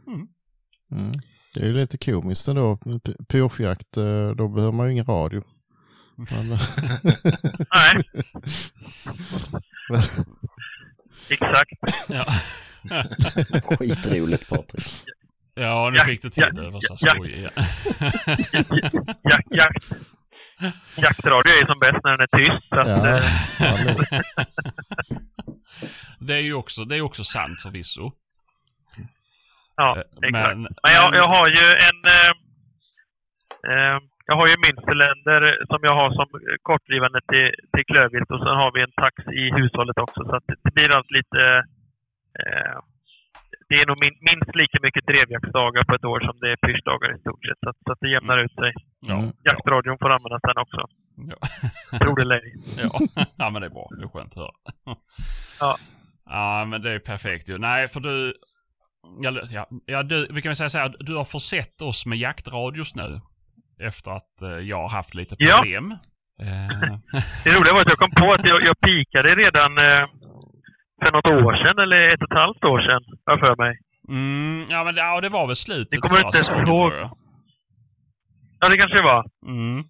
A: Mm. Det är ju lite komiskt ändå. Pyrschjakt, eh, då behöver man ju ingen radio. Men,
E: Nej, exakt.
B: Ja.
C: Skitroligt Patrik.
B: ja, nu fick du till
E: ja,
B: det. Det var så
E: ja.
B: skoj igen.
E: Jakt, jakt, jaktradio är som bäst när den är tyst. Att,
A: ja,
E: eh,
A: ja,
B: Det är ju också, det är också sant förvisso.
E: ja,
B: Eh,
E: exakt.
B: Men,
E: Men jag, jag har ju en... Eh, eh, jag har ju en myntcylinder som jag har som kortdrivande till, till klövvilt och sen har vi en tax i hushållet också. Så att det, blir allt lite... Eh, det är nog min, minst lika mycket drevjaktsdagar på ett år som det är pyrschdagar i stort sett. Så, så att det jämnar ut sig.
B: ja.
E: Jaktradion får användas sen också.
B: ja.
E: Tror det eller ej.
B: Ja. ja, men det är bra. Det är skönt att höra.
E: Ja.
B: Ja, men det är perfekt ju. Nej, för du... Ja, ja, ja du, vi kan väl säga så här, du har försett oss med jaktradios nu. Efter att eh, jag har haft lite
E: Ja.
B: problem. Eh,
E: Det roliga var att jag kom på att jag, jag pikade redan eh, för något år sedan, eller ett och ett halvt år sedan, har för mig.
B: mm, ja, men det, ja, det var väl slutet
E: Det kommer
B: förra
E: inte
B: säsongen,
E: ihåg. Ja, det kanske det var.
B: Mm.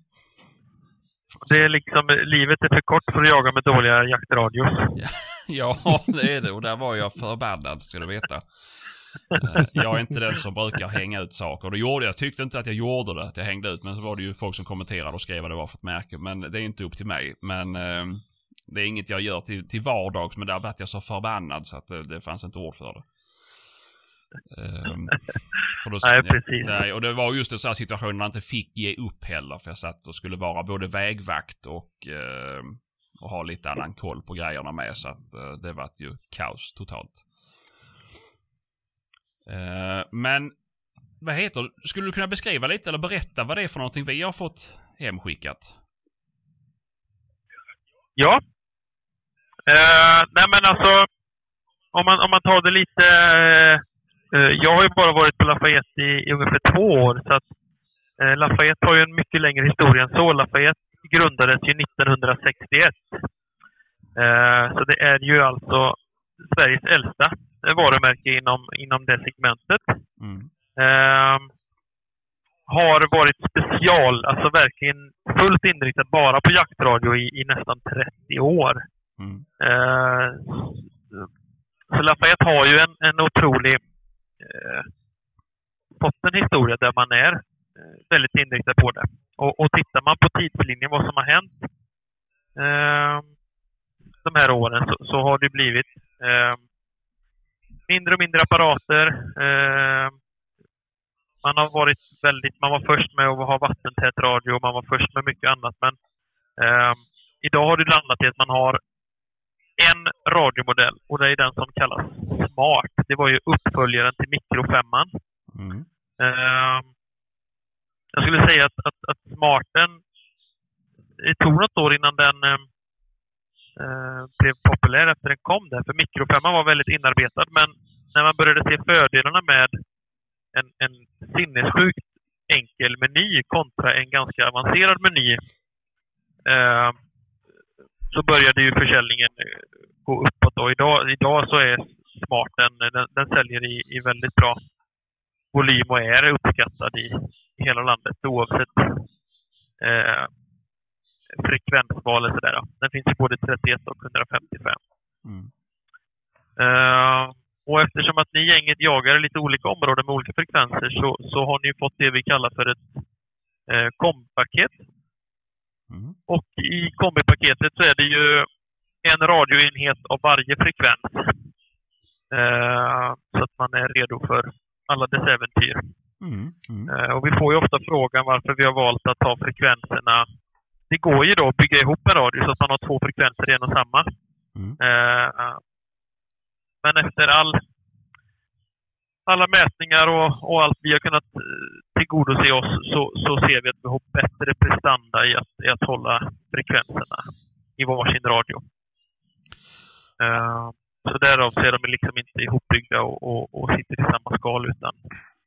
E: Det är liksom, livet är för kort för att jaga med dåliga jaktradios.
B: Ja, det är det. Och där var jag förbannad, ska du veta. Eh, Jag är inte den som brukar hänga ut saker. Det gjorde jag. Tyckte inte att jag gjorde det, att jag hängde ut. Men så var det ju folk som kommenterade och skrev vad det var för ett märke. Men det är inte upp till mig. Men eh, det är inget jag gör till, till vardags. Men där vart jag så förbannad så att det, det fanns inte ord för det. Då-
E: Nej, precis.
B: Nej, och det var just en sån här situation när jag inte fick ge upp heller. För jag satt och skulle vara både vägvakt och, eh, och ha lite annan koll på grejerna med. Så att eh, det vart ju kaos totalt. Eh, men vad heter det? Skulle du kunna beskriva lite eller berätta vad det är för någonting vi har fått hemskickat?
E: Ja. Eh, nej men alltså, om man, om man tar det lite... Eh, jag har ju bara varit på Lafayette i, i ungefär två år. Så att, eh, Lafayette har ju en mycket längre historia än så. Lafayette grundades ju 1961. Eh, så det är ju alltså Sveriges äldsta varumärke inom, inom det segmentet.
B: Mm.
E: Ehm, har varit special, alltså verkligen fullt inriktad bara på jaktradio i, i nästan 30 år.
B: Mm.
E: Eh, så Lafayette har ju en, en otrolig eh, fått en historia där man är eh, väldigt inriktad på det. Och, och tittar man på tidslinjen, vad som har hänt eh, de här åren, så, så har det blivit mindre och mindre apparater. Eh, man har varit väldigt, man var först med att ha vattentät radio och man var först med mycket annat. Men eh, idag har det landat i att man har en radiomodell och det är den som kallas Smart. Det var ju uppföljaren till Micro 5.
B: Mm.
E: Jag skulle säga att, att, att Smarten, det tog något år innan den eh, blev populär efter den kom där. För mikrofemman var väldigt inarbetad men när man började se fördelarna med en, en sinnessjukt enkel meny kontra en ganska avancerad meny eh, så började ju försäljningen eh, gå uppåt. Och idag, idag så är Smarten, eh, den, den säljer i, i väldigt bra volym och är uppskattad i, i hela landet oavsett eh, frekvensval och sådär. Den finns ju både 31 och 155.
B: Mm.
E: Eh, och eftersom att ni gänget jagar i lite olika områden med olika frekvenser så, så har ni fått det vi kallar för ett eh, kompaket.
B: Mm.
E: Och i kombipaketet så är det ju en radioenhet av varje frekvens. Eh, så att man är redo för alla dess äventyr.
B: Mm. Mm.
E: Eh, och vi får ju ofta frågan varför vi har valt att ta frekvenserna. Det går ju då att bygga ihop en radio så att man har två frekvenser i en och samma.
B: Mm.
E: Eh, men efter all, alla mätningar och, och allt vi har kunnat eh, tillgodose oss så, så ser vi att vi har bättre prestanda i att, i att hålla frekvenserna i varsin radio. Eh, så därav så är de liksom inte ihopbyggda och, och, och sitter i samma skal utan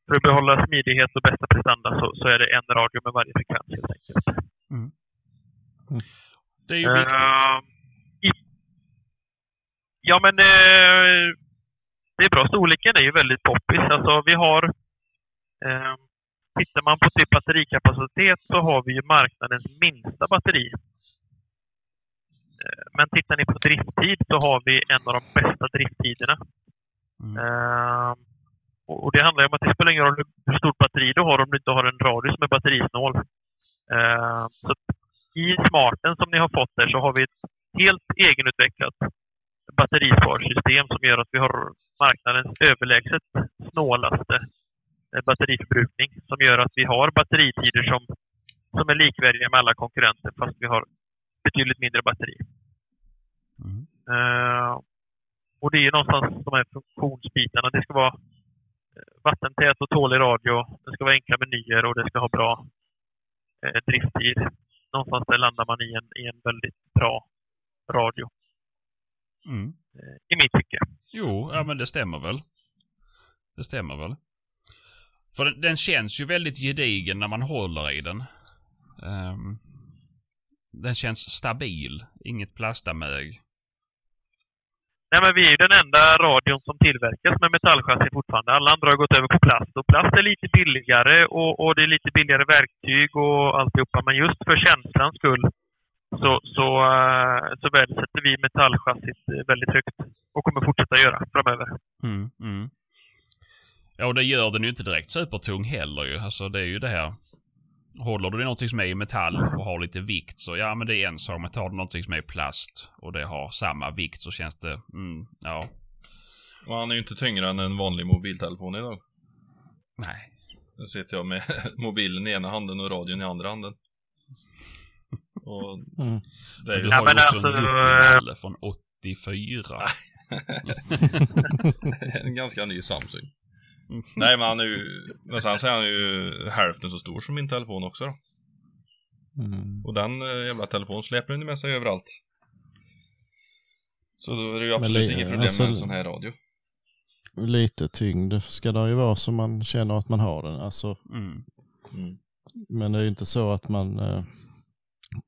E: för att behålla smidighet och bästa prestanda så, så är det en radio med varje frekvens helt enkelt.
B: Det är ju viktigt.
E: Eh, i- ja, men eh, det är bra. Storleken är ju väldigt poppis. Alltså, vi har... Eh, tittar man på typ batterikapacitet så har vi ju marknadens minsta batteri. Eh, men tittar ni på drifttid så har vi en av de bästa drifttiderna.
B: Mm.
E: Eh, och det handlar om att det spelar ingen roll hur- stort batteri du har om du inte har en radio som är batterisnål. Eh, så i smarten som ni har fått där så har vi ett helt egenutvecklat batterisparsystem som gör att vi har marknadens överlägset snålaste eh, batteriförbrukning. Som gör att vi har batteritider som, som är likvärdiga med alla konkurrenter fast vi har betydligt mindre batteri.
B: Mm.
E: Eh, och det är ju någonstans de här funktionsbitarna. Det ska vara eh, vattentät och tålig radio. Det ska vara enkla menyer och det ska ha bra eh, drifttid. Någonstans där landar man i en, i en väldigt bra radio.
B: Mm.
E: Eh, I mitt tycke.
B: Jo, ja men det stämmer väl. Det stämmer väl. För den, den känns ju väldigt gedigen när man håller i den. Ehm, den känns stabil. Inget plastamög.
E: Nej, men vi är ju den enda radion som tillverkas med metallchassi fortfarande. Alla andra har gått över på plast. Och plast är lite billigare och, och det är lite billigare verktyg och alltihopa. Men just för känslans skull så, så, eh, så värdesätter vi metallchassit väldigt högt. Och kommer fortsätta göra framöver.
B: Mm, mm. Ja, och det gör den ju inte direkt supertung heller ju. Alltså det är ju det här. Håller du det någonting som är i metall och har lite vikt så ja men det är en sak. Men tar du någonting som är i plast och det har samma vikt så känns det, mm, ja,
D: Och han är ju inte tyngre än en vanlig mobiltelefon idag.
B: nej.
D: Nu sitter jag med mobilen i ena handen och radion i andra handen. Och
A: Mm.
D: det är ju
B: Du
E: Ja,
B: har
E: men
B: ju också
E: alltså,
B: en från 84.
D: en ganska ny Samsung. Nej men han är ju, men sen så är han ju hälften så stor som min telefon också då.
A: Mm.
D: Och den eh, jävla telefonen släpar den med sig överallt. Så då är det ju absolut inget problem
A: alltså-
D: med en sån här radio.
A: Lite tyngd ska det ju vara så man känner att man har den. Alltså,
B: Mm.
D: Mm.
A: men det är ju inte så att man eh,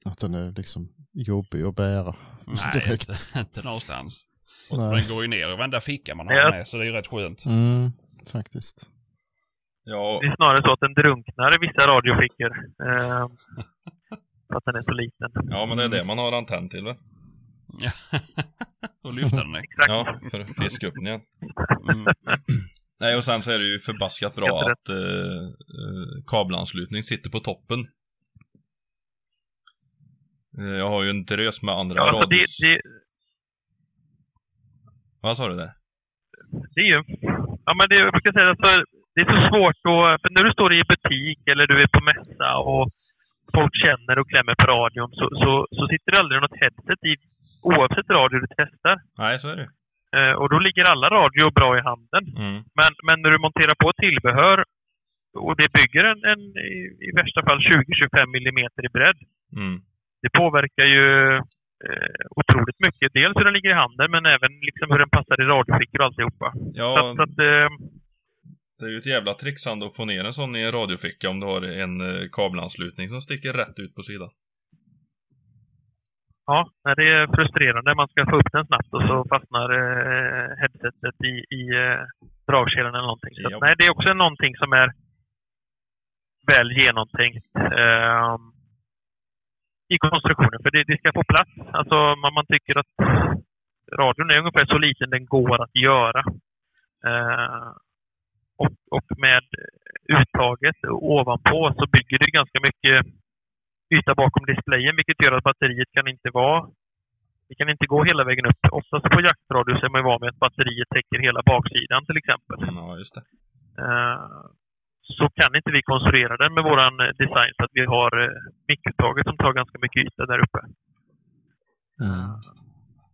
A: att den är liksom jobbig att bära
B: Nej,
A: direkt.
B: inte, inte någonstans. Och den går ju ner i varenda ficka man har
E: Ja.
B: med så det är ju rätt skönt.
A: Mm, faktiskt.
D: Ja,
E: Det är snarare så att den drunknar i vissa radiofickor. Eh, för att den är så liten.
D: ja men det är det man har antenn till väl?
B: och lyfta den.
E: Exakt.
D: Ja, för att fiska upp den igen.
B: Mm.
D: Nej och sen så är det ju förbaskat bra att eh, eh, kabelanslutning sitter på toppen. Eh, jag har ju en drös med andra
E: Ja, alltså det,
D: radios.
E: det,
D: Vad sa du där?
E: Det är ju... Ja, men det, jag brukar säga att för, det är så svårt att... För när du står i butik eller du är på mässa och folk känner och klämmer på radion så, så, så sitter det aldrig något headset i oavsett radio du testar.
D: Nej, så är det.
E: Eh, och då ligger alla radio bra i handen.
D: mm.
E: Men, men när du monterar på tillbehör och det bygger en, en i, i värsta fall 20-25 millimeter i bredd.
D: Mm.
E: Det påverkar ju eh, otroligt mycket. Dels hur den ligger i handen men även liksom hur den passar i radiofickor och alltihopa. Så,
D: Ja,
E: att- så att, eh,
D: det är ju ett jävla trixande att få ner en sån i en radioficka om du har en eh, kabelanslutning som sticker rätt ut på sidan.
E: ja, det är frustrerande. Man ska få upp den snabbt och så fastnar eh, headsetet i, i eh, dragkedjan eller någonting. Så,
D: Ja.
E: nej, det är också någonting som är väl genomtänkt. Eh, i konstruktionen. För det, det ska få plats. Alltså man, man tycker att radion är ungefär så liten den går att göra. Eh, och, och med uttaget ovanpå så bygger det ganska mycket yta bakom displayen vilket gör att batteriet kan inte vara det kan inte gå hela vägen upp. Oftast på jaktradio så är man ju van med att batteriet täcker hela baksidan till exempel.
D: Ja, just det.
E: Eh, så kan inte vi konstruera den med våran eh, design så att vi har eh, mickuttaget som tar ganska mycket yta där uppe.
A: Mm.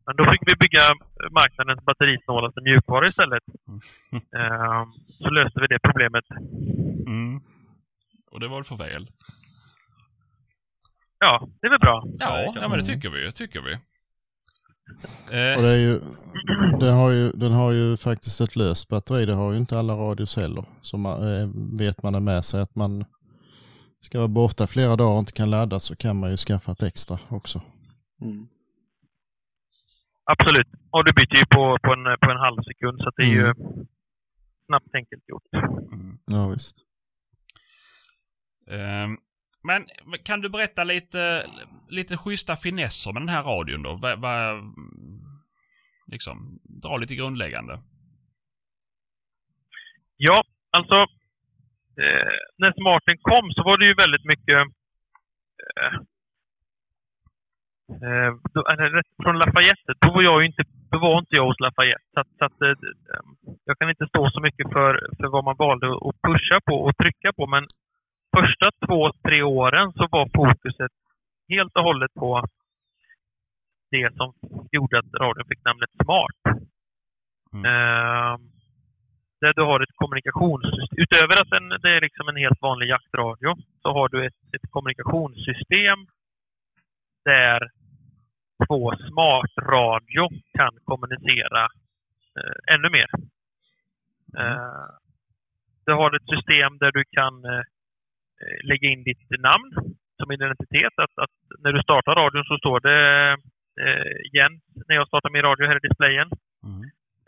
E: Men då fick vi bygga marknadens batterisnålaste mjukvara istället. Eh, Så löste vi det problemet.
B: Mm. Och det var för väl.
E: Ja, det är väl bra.
B: Ja, ja men det tycker vi. Tycker vi. Eh,
A: Och det är ju, den, har ju, den har ju faktiskt ett löst batteri. Det har ju inte alla radios heller. Så man, eh, vet man det med sig att man ska vara borta flera dagar och inte kan ladda så kan man ju skaffa ett extra också.
C: Mm.
E: Absolut. Och du byter ju på, på, en, på en halv sekund så att det är ju
A: Mm.
E: snabbt enkelt gjort.
B: Mm.
A: Ja visst.
B: Ehm, men kan du berätta lite, lite schyssta finesser med den här radion då? Va, va, liksom, dra lite grundläggande.
E: Ja, alltså eh, när smarten kom så var det ju väldigt mycket eh, eh, då, eh, från Lafayette. Då var jag ju inte, då var inte jag hos Lafayette. Så, att, så att, eh, jag kan inte stå så mycket för, för vad man valde att pusha på och trycka på. Men första två, tre åren så var fokuset helt och hållet på det som gjorde att radion fick namnet Smart.
B: Mm.
E: Eh, där du har ett kommunikationssystem. Utöver att den, det är liksom en helt vanlig jaktradio så har du ett, ett kommunikationssystem där två smartradio kan kommunicera eh, ännu mer. Eh, du har ett system där du kan eh, lägga in ditt namn som identitet. Att, att när du startar radion så står det eh, Jens, när jag startar min radio här i displayen.
B: Mm.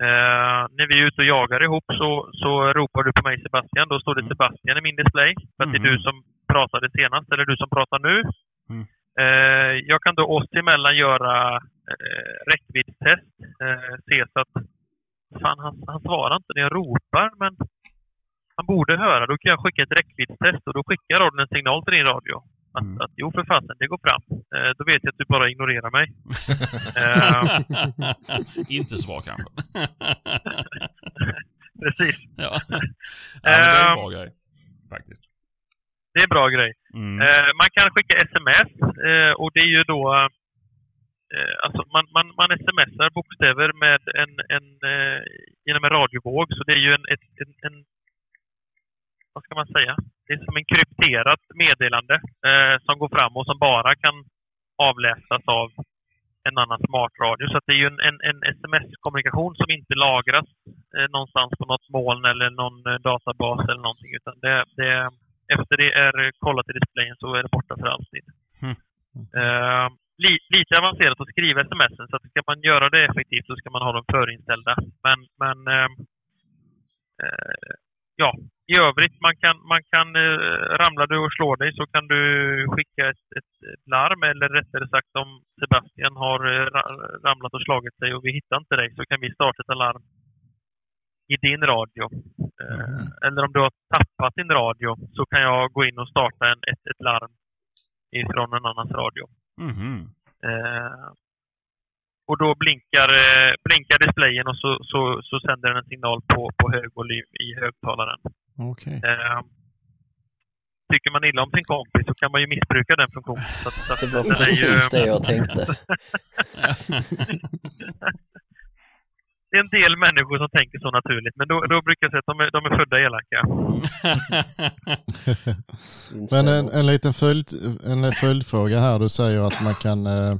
E: Eh, när vi är ute och jagar ihop så, så ropar du på mig Sebastian. Då står det
B: Mm.
E: Sebastian i min display. För att det är
B: Mhm.
E: du som pratade senast, eller du som pratar nu.
B: Mm.
E: Eh, jag kan då oss emellan göra eh, räckviddstest. Eh, se så att fan, han, han svarar inte när jag ropar, men han borde höra. Då kan jag skicka ett räckviddstest och då skickar radion en signal till din radio. Att,
B: Mm.
E: att jo, för fasen, det går fram. Eh, då vet jag att du bara ignorerar mig. Eh,
B: Inte svar kanske.
E: precis.
B: ja. ja, det är en
E: Ehm.
B: bra grej. Faktiskt.
E: Det är en bra grej.
B: Mm.
E: Eh, man kan skicka sms eh, och det är ju då... Eh, alltså man, man, man smsar bokstäver med en, en, eh, genom en radiovåg. Så det är ju en, ett, en, en... Vad ska man säga? Det är som en krypterat meddelande eh, som går fram och som bara kan avläsas av en annan smartradio. Så att det är ju en, en, en sms-kommunikation som inte lagras eh, någonstans på något moln eller någon eh, databas eller någonting. Utan det, det, efter det är kollat i displayen så är det borta för alltid.
B: Mm.
E: Eh, li, lite avancerat att skriva sms, så att ska man göra det effektivt så ska man ha dem förinställda. Men, men eh, eh, ja, i övrigt, man kan, man kan eh, ramlar du och slår dig så kan du skicka ett, ett, larm eller rättare sagt om Sebastian har eh, ra- ramlat och slagit sig och vi hittar inte dig så kan vi starta ett alarm i din radio. Eh,
A: Mhm.
E: Eller om du har tappat din radio så kan jag gå in och starta en, ett, ett larm ifrån en annans radio.
B: Mhm.
E: Eh, och då blinkar, eh, blinkar displayen och så, så, så sänder den en signal på, på hög volym i högtalaren.
A: Okej.
E: Eh, tycker man illa om sin kompis så kan man ju missbruka den funktionen. Så, att-
C: Det var precis det jag tänkte.
E: det är en del människor som tänker så naturligt, men då, då brukar jag säga att de är, de är födda elaka.
A: Men en, en liten följd, en följdfråga här. Du säger att man kan eh,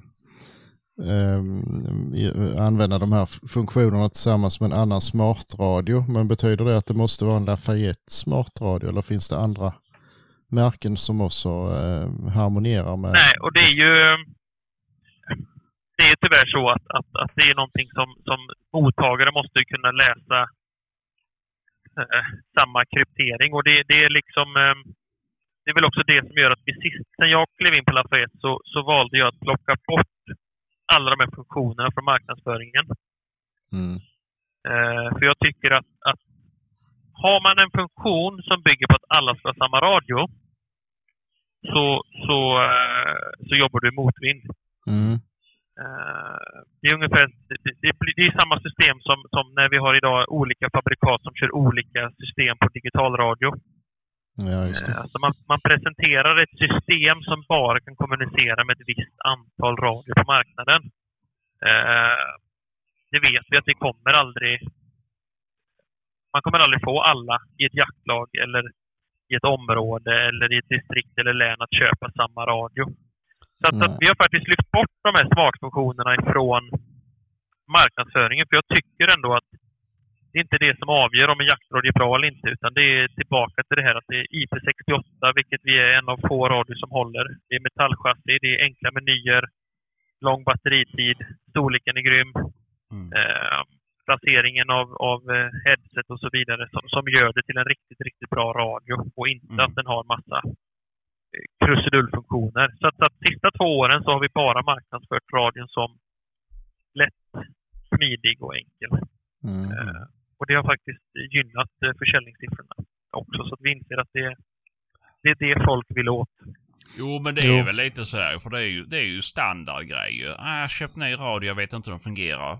A: eh, använda de här funktionerna tillsammans med en annan smartradio. Men betyder det att det måste vara en Lafayette smartradio eller finns det andra märken som också eh, harmonierar med?
E: Nej, och det är ju... Det är tyvärr så att, att, att det är någonting som, som mottagare måste kunna läsa eh, samma kryptering. Och det, det är liksom... Eh, det är väl också det som gör att vi sist, sen jag klev in på Lafayette så, så valde jag att plocka bort alla de här funktionerna från marknadsföringen.
A: Mm.
E: Eh, för jag tycker att, att har man en funktion som bygger på att alla ska ha samma radio så, så, eh, så jobbar du i motvind.
A: Mm.
E: Eh, det är ungefär det, det, är samma system som, som när vi har idag olika fabrikat som kör olika system på digitalradio.
A: Ja,
E: Eh. Alltså man, man presenterar ett system som bara kan kommunicera med ett visst antal radio på marknaden. Eh, det vet vi att det kommer aldrig... Man kommer aldrig få alla i ett jaktlag eller i ett område eller i ett distrikt eller län att köpa samma radio. Så, att, så att vi har faktiskt lyft bort de här smartfunktionerna ifrån marknadsföringen. För jag tycker ändå att det är inte det som avgör om en jaktradio är bra eller inte, utan det är tillbaka till det här att det är IP68, vilket vi är en av få radior som håller. Det är metallchassi, det är enkla menyer, lång batteritid, storleken är grym.
B: Mm.
E: Eh, placeringen av, av eh, headset och så vidare som, som gör det till en riktigt, riktigt bra radio och inte
B: Mm.
E: att den har massa eh, krusidullfunktioner. Så att, så att sista två åren så har vi bara marknadsfört radion som lätt, smidig och enkel.
A: Mm.
E: Eh, och det har faktiskt gynnat eh, försäljningssiffrorna också, så att vi inser att det, det är det folk vill åt.
B: Jo, men det är
A: Jo.
B: väl lite sådär, för det är ju, det är ju standardgrejer. Ah, köpt ny radio, jag vet inte hur den fungerar.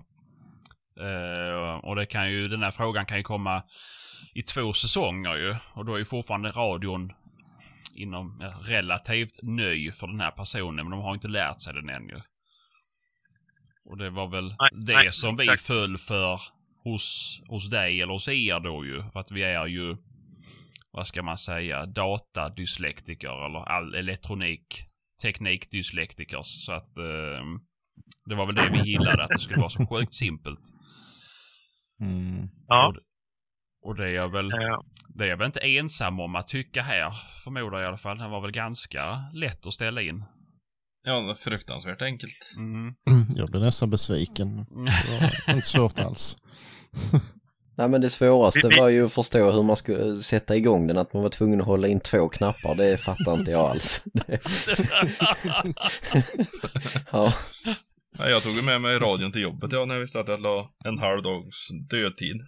B: Eh, och det kan ju, den här frågan kan ju komma i två säsonger ju. Och då är ju fortfarande radion inom relativt ny för den här personen, men de har inte lärt sig den än ju. Och det var väl
E: Nej,
B: det
E: nej,
B: som vi
E: exakt.
B: föll för hos, hos dig eller hos er då ju. För att vi är ju, vad ska man säga, datadyslektiker eller all elektronik, teknikdyslektikers. Så att eh, det var väl det vi gillade, att det skulle vara så sjukt simpelt.
A: Mm.
E: Ja,
B: Och det är jag väl, det är jag väl inte ensam om att tycka här, förmodar jag i alla fall. Den var väl ganska lätt att ställa in.
D: Ja, det var fruktansvärt enkelt.
B: Mm.
A: Jag blev nästan besviken. Det var inte svårt alls.
C: Nej men det svåraste var ju att förstå hur man skulle sätta igång den, att man var tvungen att hålla in två knappar, det fattar inte jag alls. Ja,
D: Ja, jag tog med mig radion till jobbet ja, när jag visste att jag la en halv dags dödtid.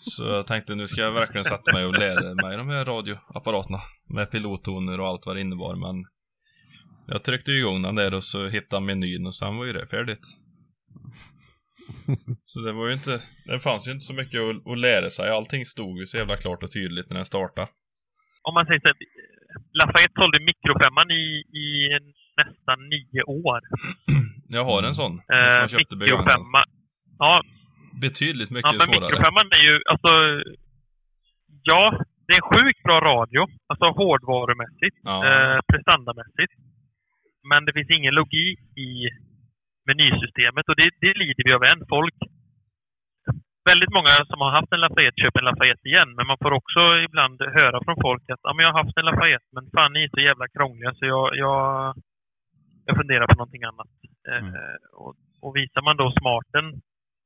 D: Så jag tänkte nu ska jag verkligen sätta mig och lära mig de här radioapparaterna med pilottoner och allt vad det innebar men jag tryckte igång den där och så hittade menyn och sen var ju det färdigt. Så det var ju inte, det fanns ju inte så mycket att, att lära sig. Allting stod ju så jävla klart och tydligt när den startade.
E: om man säger så här, Lafayette sålde mikrofemman i, i nästan nio år.
D: Jag har en sån som
E: Eh,
D: jag köpte begagnad.
E: mikrofemma. Ja,
D: Betydligt
E: ja,
D: mycket
E: men
D: svårare.
E: mikrofemman är ju, alltså, ja, det är en sjukt bra radio, alltså hårdvarumässigt,
D: Ja.
E: eh, prestandamässigt. Men det finns ingen logik i menysystemet och det, det lider vi av än. Folk, väldigt många som har haft en Lafayette köper en Lafayette igen, men man får också ibland höra från folk att ja, men jag har haft en Lafayette, men fan ni är så jävla krångliga så jag, jag, jag funderar på någonting annat. Eh,
B: Mm.
E: och, och visar man då smarten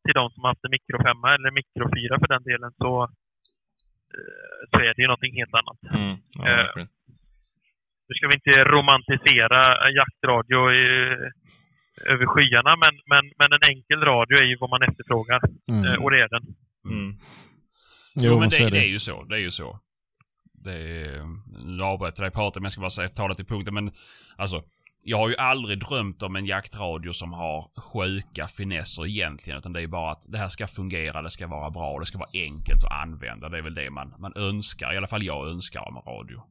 E: till de som har haft en mikrofemma eller mikrofyra för den delen så, eh, så är det ju någonting helt annat.
D: Mm, ja,
E: Eh. Nu ska vi inte romantisera jaktradio i, över skyarna, men, men, men en enkel radio är ju vad man efterfrågar.
A: Mm.
E: Eh, och det är den.
D: Mm.
A: Jo,
B: men
A: men
B: det,
A: är
B: det är
A: det.
B: ju så. Det är ju så. Det är, nu avbröt jag dig prata, men jag ska bara säga, ta det till punkten. Men alltså, jag har ju aldrig drömt om en jaktradio som har sjuka finesser egentligen. Utan det är bara att det här ska fungera, det ska vara bra, det ska vara enkelt att använda. Det är väl det man, man önskar. I alla fall jag önskar om en radio.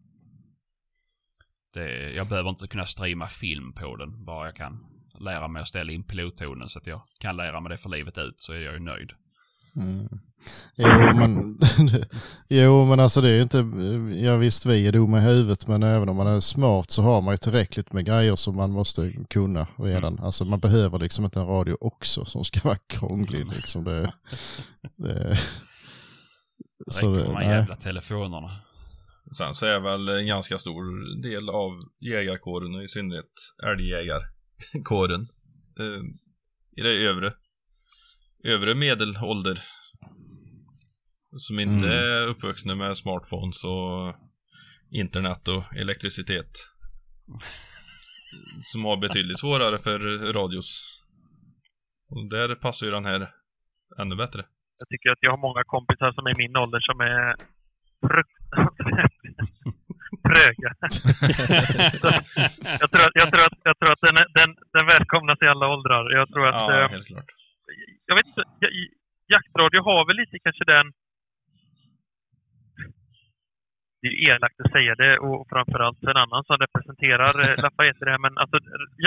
B: Det, jag behöver inte kunna streama film på den. Bara jag kan lära mig att ställa in pilottonen så att jag kan lära mig det för livet ut så är jag ju nöjd.
A: Mm. Jo, men, jo, men alltså det är ju inte, ja visst vi är dumma i huvudet, men även om man är smart så har man ju tillräckligt med grejer som man måste kunna redan. Alltså man behöver liksom inte en radio också som ska vara krånglig liksom. Det, det,
B: Det
A: så
B: räcker
A: det,
B: med de jävla telefonerna.
D: Sen så är väl en ganska stor del av jägarkåren och i synnerhet älgjägarkåren eh, i det övre, övre medelålder. Som inte
A: Mm.
D: är uppvuxna med smartphones och internet och elektricitet. Som har betydligt svårare för radios. Och där passar ju den här ännu bättre.
E: Jag tycker att jag har många kompisar som är min ålder som är fruktansvärt tröga. jag, tror att, jag, tror att, jag tror att den, den, den välkomnas i alla åldrar. Jag tror att...
D: Ja,
E: eh,
D: helt klart.
E: jag vet inte, jaktradio har väl lite kanske den... Det är ju elakt att säga det och framförallt en annan som representerar eh, Lafayette det här, men alltså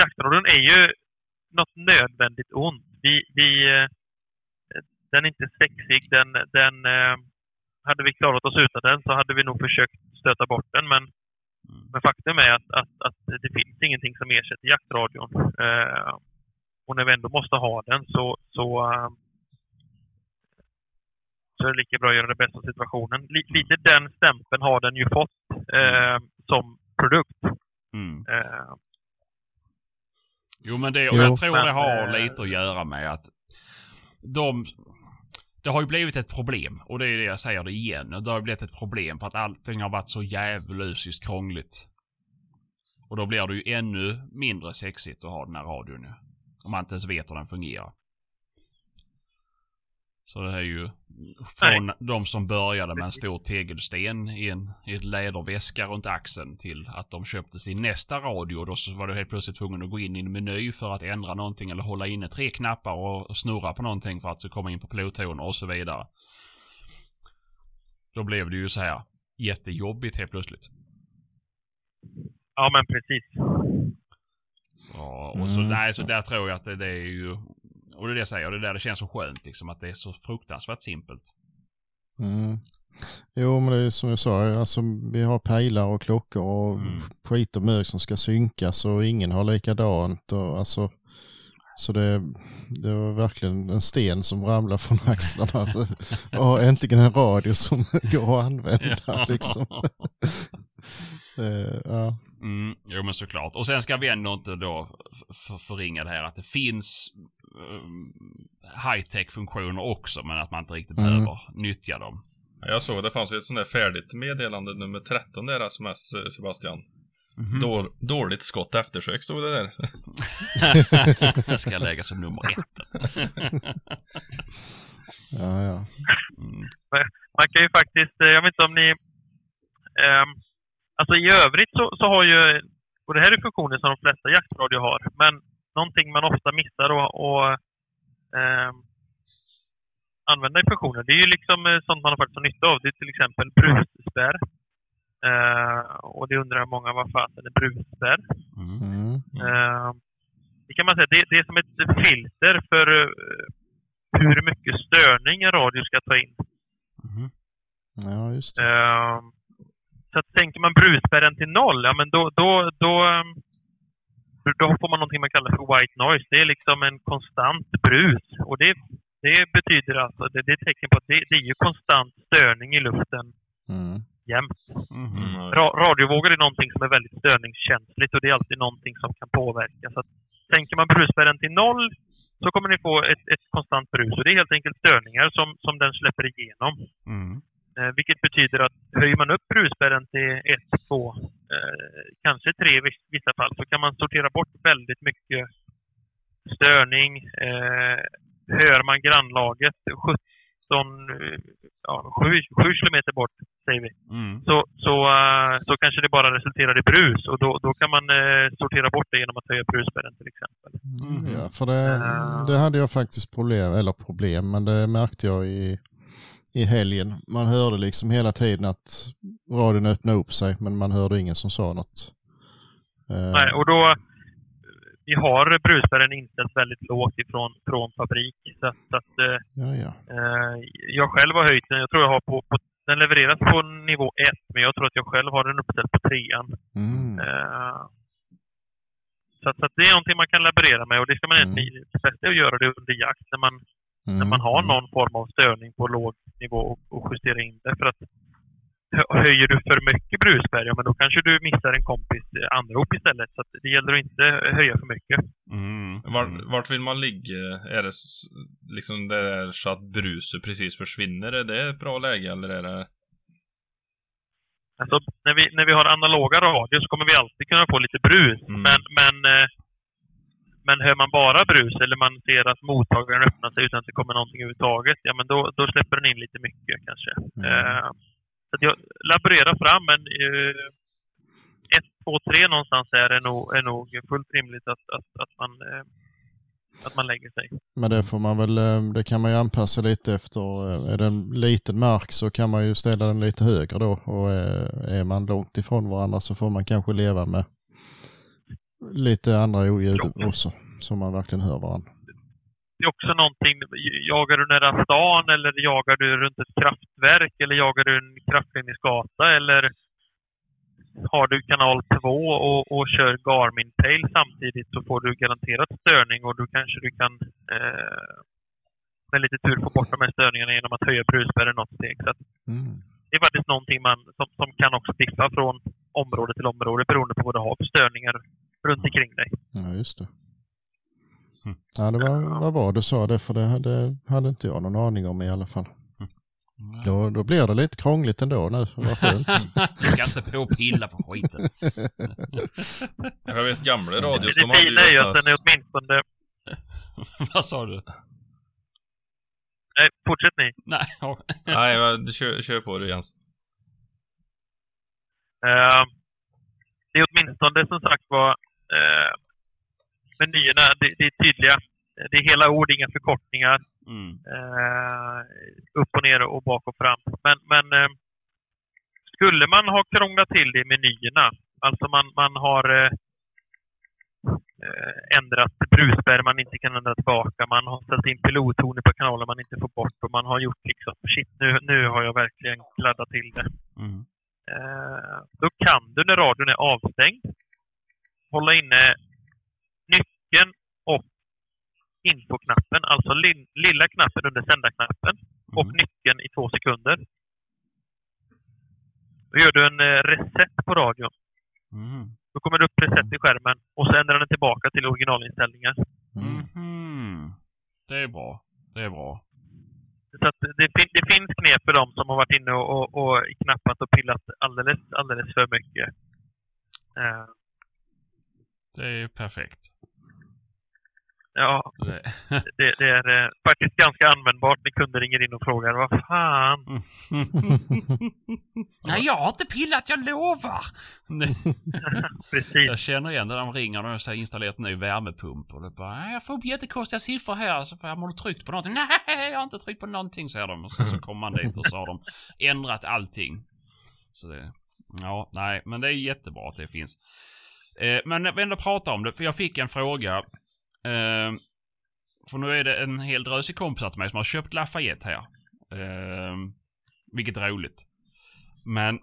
E: jaktradion är ju något nödvändigt ont. Vi, vi, eh, den är inte sexig, den, den hade vi klarat oss utan den så hade vi nog försökt stöta bort den, men, men faktum är att, att, att det finns ingenting som ersätter jaktradion. Eh, och när vi ändå måste ha den så, så, eh, så är det lika bra att göra det bästa av situationen. Li- lite den stämpeln har den ju fått eh, som produkt.
B: Mm.
E: Eh,
B: Jo men det,
A: Jo.
B: jag tror det
E: Men,
B: har
E: eh,
B: lite att göra med att de... Det har ju blivit ett problem och det är det jag säger det igen. Det har ju blivit ett problem för att allting har varit så djävulusiskt krångligt. Och då blir det ju ännu mindre sexigt att ha den här radion nu. Om man inte ens vet hur den fungerar. Så det är ju från de som började med en stor tegelsten i, en, i ett läderväska runt axeln till att de köpte sin nästa radio. Och då så var du helt plötsligt tvungen att gå in i en meny för att ändra någonting eller hålla inne tre knappar och, snurra på någonting för att du komma in på pilottoner och så vidare. Då blev det ju så här jättejobbigt helt plötsligt.
E: ja, men precis.
B: Så, och så,
A: Mm.
B: nej, så där tror jag att det, det är ju... Och det är det jag säger, och det är där det känns så skönt liksom att det är så fruktansvärt simpelt.
A: Mm. Jo, men det är som jag sa, alltså, vi har pejlar och klockor och
B: Mm.
A: skit och mörk som ska synkas och ingen har likadant. Och, alltså, så det, det var verkligen en sten som ramlade från axlarna. Att, och äntligen en radio som går att använda. Liksom. Det, ja.
B: Mm, jo men såklart. Och sen ska vi ändå inte då förringa det här att det finns high-tech funktioner också men att man inte riktigt
A: Mm.
B: behöver nyttja dem.
D: Jag såg det fanns ju ett sånt där färdigt meddelande nummer 13 där sms eh, Sebastian. Då, dåligt skott eftersök stod det där.
B: det ska lägga som nummer ett.
A: Ja, ja.
B: Mm.
E: Man kan ju faktiskt, eh, jag vet inte om ni... ehm, alltså i övrigt så, så har ju, och det här är funktioner som de flesta jaktradio har, men någonting man ofta missar att och, ehm, använda i funktioner, det är ju liksom eh, sånt man faktiskt har nytta av. Det är till exempel brusspärr. Eh, och det undrar många vad fasen är brusspärr?
B: Mm.
A: Mm.
E: Eh, det kan man säga, det, det är som ett filter för eh, hur mycket störning en radio ska ta in.
B: Mhm.
A: ja, just det.
E: Ehm, så att tänker man brusspärren till noll, ja men då, då, då, ehm, då får man någonting man kallar för white noise. Det är liksom en konstant brus. Och det, det betyder alltså, det, det är ett tecken på att det, det är ju konstant störning i luften
A: Mm.
E: jämt.
B: Mhm.
D: Mm.
E: Ra, radiovågor är någonting som är väldigt störningskänsligt och det är alltid någonting som kan påverka. Så att, tänker man brusspärren till noll så kommer ni få ett, ett konstant brus. Och det är helt enkelt störningar som, som den släpper igenom.
B: Mm.
E: Eh, vilket betyder att höjer man upp brusspärren till 1, 2, eh, kanske 3 i vis- vissa fall så kan man sortera bort väldigt mycket störning. Eh, hör man grannlaget 17, eh, ja, 7, 7 kilometer bort, säger vi,
B: Mm.
E: så, så, eh, så kanske det bara resulterar i brus och då, då kan man eh, sortera bort det genom att höja brusspärren till exempel.
B: Mhm.
A: Ja, för det, det hade jag faktiskt problem, eller problem, men det märkte jag i, i helgen. Man hörde liksom hela tiden att radion öppnade upp sig, men man hörde ingen som sa något. Eh,
E: Nej, och då, vi har brusspärren inställd väldigt lågt ifrån från fabrik. Så att, så att eh,
A: ja, ja.
E: Eh, jag själv har höjt den. Jag tror jag har på, på den levereras på nivå 1, men jag tror att jag själv har den uppställd på 3.
A: Mm.
E: Eh, så, att, så att det är någonting man kan laborera med och det ska man
A: Mm.
E: egentligen, det bästa att göra det under jakt när man,
A: Mm.
E: när man har
A: Mm.
E: någon form av störning på låg nivå och, och justera in det. För att hö- höjer du för mycket brusspärr, ja men då kanske du missar en kompis eh, anrop istället. Så att det gäller att inte höja för mycket.
B: Mm.
D: Vart, vart vill man ligga? Är det liksom där så att bruset precis försvinner? Är det ett bra läge eller är det...
E: Alltså, när, vi, när vi har analoga radio så kommer vi alltid kunna få lite brus.
D: Mm.
E: Men, men, eh, men hör man bara brus eller man ser att mottagaren öppnar sig utan att det kommer någonting överhuvudtaget, ja men då, då släpper den in lite mycket kanske.
A: Mm.
E: Eh, så jag laborerar fram, men eh, ett, två, tre någonstans är är nog, är nog fullt rimligt att, att, att, man, eh, att man lägger sig.
A: Men det får man väl, eh, det kan man ju anpassa lite efter. eh, Är det en liten mark så kan man ju ställa den lite högre då. Och eh, är man långt ifrån varandra så får man kanske leva med lite andra oljud också. Så man verkligen hör varandra.
E: det är också någonting, jagar du nära stan eller jagar du runt ett kraftverk eller jagar du en kraftledningsgata eller har du kanal 2 och, och kör Garmin Pale samtidigt så får du garanterat störning och då kanske du kan eh, med lite tur få bort de här störningarna genom att höja brusspärren något steg. Så
A: Mm.
E: det är faktiskt någonting man, som, som kan också diffa från område till område beroende på vad du har för störningar runt omkring dig.
A: Ja, just det.
B: Mm.
A: Ja, det var, var bra du sa det, för det hade, hade inte jag någon aning om i alla fall. Då, då blir det lite krångligt ändå nu. Vad skönt.
B: Du ska inte på pilla på skiten.
D: Jag vet gamla radios,
E: det
D: de hade ju
E: fina är ju att den är åtminstone...
B: Vad sa du?
E: Nej, fortsätt ni.
B: Nej.
D: Nej, men du kör, kör på det Jens.
E: Eh, det är åtminstone som sagt var uh, menyerna, det, det är tydliga. Det är hela ord, inga förkortningar.
B: Mm.
E: eh, upp och ner och bak och fram. Men, men eh, skulle man ha krånglat till det i menyerna, alltså man, man har eh, eh, ändrat brusspärr man inte kan ändra tillbaka, man har ställt in pilottoner på kanaler man inte får bort och man har gjort liksom, shit nu, nu har jag verkligen kladdat till det.
B: Mm.
E: Eh, då kan du när radion är avstängd hålla inne nyckeln och infoknappen, alltså lilla knappen under sändarknappen och
B: Mm.
E: nyckeln i två sekunder. Då gör du en eh, reset på radion.
B: Mm.
E: Då kommer det upp reset i skärmen och så ändrar den tillbaka till originalinställningar.
A: Mm.
B: Mhm. Det är bra. Det är bra.
E: Så att det, fin, det finns knep för dem som har varit inne och, och, och knappat och pillat alldeles, alldeles för mycket. Eh,
B: Det är perfekt.
E: ja,
B: Det.
E: det, är eh, faktiskt ganska användbart när kunder ringer in och frågar vad fan.
B: Nej, jag har inte pillat, jag lovar!
E: Precis.
B: Jag känner igen det när de ringer och säger installerat en ny värmepump och det bara "Nej, jag får upp jättekonstiga siffror här. Så bara, har du tryckt på någonting? Nej, jag har inte tryckt på någonting säger de. Och sen så kommer man dit och så har de ändrat allting. Så det, ja, nej, men det är jättebra att det finns. Eh, men när vi ändå pratar om det, för jag fick en fråga. Eh, för nu är det en hel drös kompisar till mig som har köpt Lafayette här. Eh, vilket är roligt. Men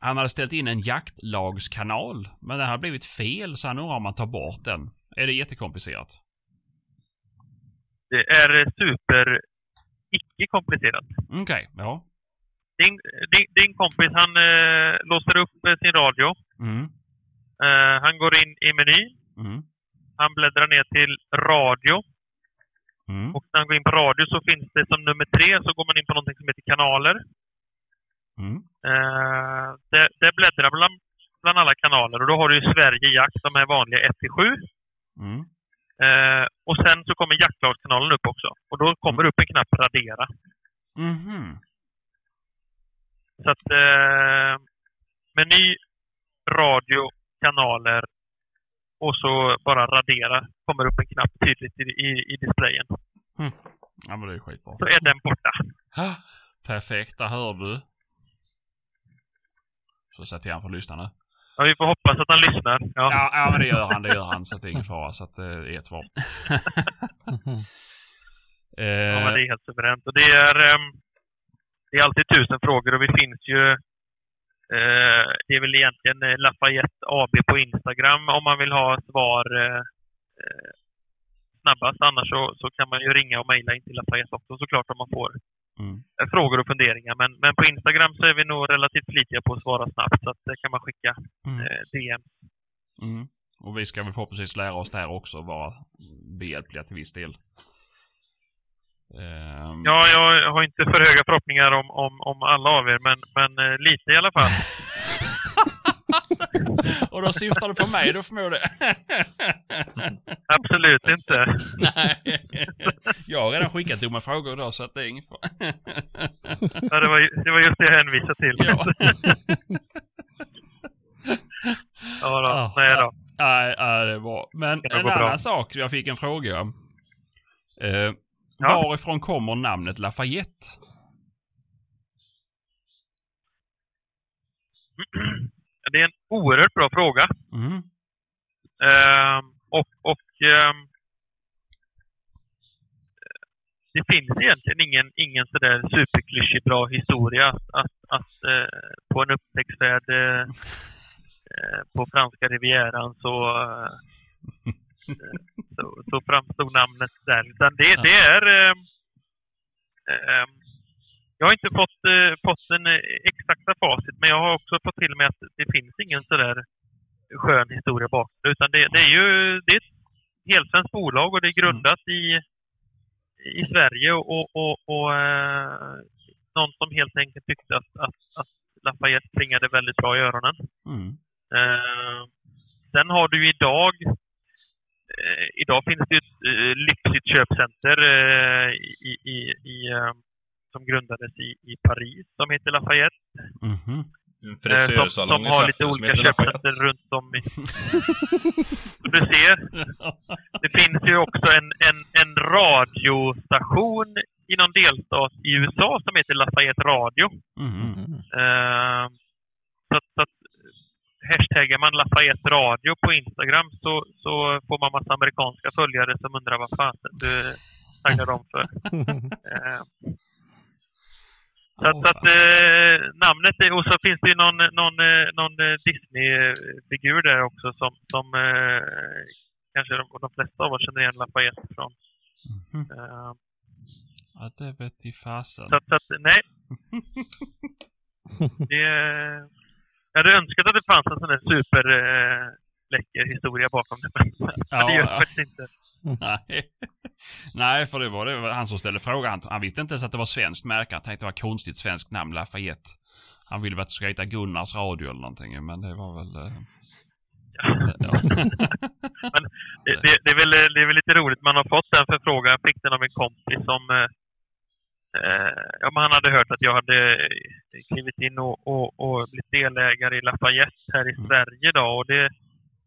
B: han hade ställt in en jaktlagskanal, men den har blivit fel så han undrar om man tar bort den. Är det jättekomplicerat?
E: Det är super icke komplicerat.
B: Okej, ja.
E: Din, din, din kompis han eh, låser upp eh, sin radio.
B: Mm,
E: Eh, han går in i menyn.
B: mm,
E: Han bläddrar ner till radio.
B: mm,
E: Och när han går in på radio så finns det som nummer tre så går man in på någonting som heter kanaler.
B: mm,
E: Eh, det, det bläddrar bland, bland alla kanaler och då har du ju Sverige Jakt, de är vanliga 1-7.
B: mm.
E: Eh, och sen så kommer jaktlagskanalen upp också. Och då kommer det upp en knapp radera.
B: Mhm.
E: Så att eh, meny, radio, kanaler och så bara radera kommer upp en knapp tydligt i, i, i displayen.
B: Ja, men det är skitbra.
E: Så är den borta.
B: Ah, Perfekt, där hör du. Så sätter jag han att lyssna nu.
E: Ja, vi får hoppas att han lyssnar. Ja.
B: Ja, ja, men det gör han, det gör han. Så det är ingen fara. Så att det är ett svar.
E: Ja, men
B: eh,
E: det är helt suveränt. Och det är, ehm, det är alltid tusen frågor och vi finns ju... Eh, det är väl egentligen eh, Lafayette AB på Instagram om man vill ha svar eh, snabbast. Annars så, så kan man ju ringa och mejla in till Lafayette också såklart om man får
B: mm.
E: frågor och funderingar. Men, men på Instagram så är vi nog relativt flitiga på att svara snabbt. Så att det kan man skicka
B: Mm.
E: eh, DM.
B: Mm. Och vi ska väl förhoppningsvis lära oss där också och vara behjälpliga till viss del. Ehm,
E: Ja, jag har inte för höga förhoppningar om, om, om alla av er, men, men eh, lite i alla fall.
B: och då syftar du på mig då förmodar jag?
E: Absolut inte.
B: Nej. Jag har redan skickat dumma frågor då så att det är ingen fara.
E: Ja, det, var, det var just det jag hänvisade till.
B: Ja.
E: ja då,
B: Ja.
E: nej då.
B: Nej, nej, det är bra. Men en
E: gå bra.
B: annan sak, jag fick en fråga. Eh,
E: Ja.
B: Varifrån kommer namnet Lafayette?
E: Det är en oerhört bra fråga.
B: Mm.
E: Ehm, och och ehm, det finns egentligen ingen, ingen sådär superklyschig bra historia att, att, att eh, på en upptäcktsfärd eh, eh, på franska rivieran så, eh, så, så framstod namnet där. Utan det, det är... Eh, eh, jag har inte fått, eh, den eh, exakta facit, men jag har också fått till mig att det finns ingen sådär skön historia bakom utan det, det är ju det är ett helsvenskt bolag och det är grundat i, i Sverige och, och, och eh, någon som helt enkelt tyckte att, att, att Lafayette klingade väldigt bra i öronen.
B: Mm.
E: Eh, sen har du idag Idag finns det ett eh, lyxigt köpcenter eh, i, i, i, eh, som grundades i, i Paris som heter Lafayette.
B: Mhm.
D: En
E: Eh, som,
D: frisörsalong
E: som
D: i
E: har lite
D: som
E: olika
D: Lafayette.
E: köpcenter runt om i... Så du ser, det finns ju också en, en, en radiostation i någon delstat i USA som heter Lafayette Radio.
A: Mm.
E: Eh, så, att- så att hashtaggar man Lafayette Radio på Instagram så, så får man massa amerikanska följare som undrar vad fasen du taggar dem för. Eh, så att, så att eh, namnet är, och så finns det ju någon, någon, eh, någon eh, Disney-figur där också som, som eh, kanske de, de flesta av oss känner igen Lafayette från.
B: Mhm.
E: Eh,
B: Ja, det vet i fasen.
E: så att, så att nej. Det, jag hade önskat att det fanns en sån där super eh, historia bakom det, men
B: Ja,
E: det gör
B: ja.
E: det faktiskt inte.
B: Nej. Nej, för det var det han som ställde frågan. Han, han visste inte ens att det var svenskt märke. Han tänkte det var konstigt svenskt namn, Lafayette. Han ville väl att det skulle heta Gunnars Radio eller någonting, men det var väl... eh, ja.
E: Det, det, det, är väl, det är väl lite roligt, man har fått den förfrågan. Jag fick den av en kompis som eh, ja, men han hade hört att jag hade eh, klivit in och, och, och blivit delägare i Lafayette här i
B: Mm.
E: Sverige. Då, och det,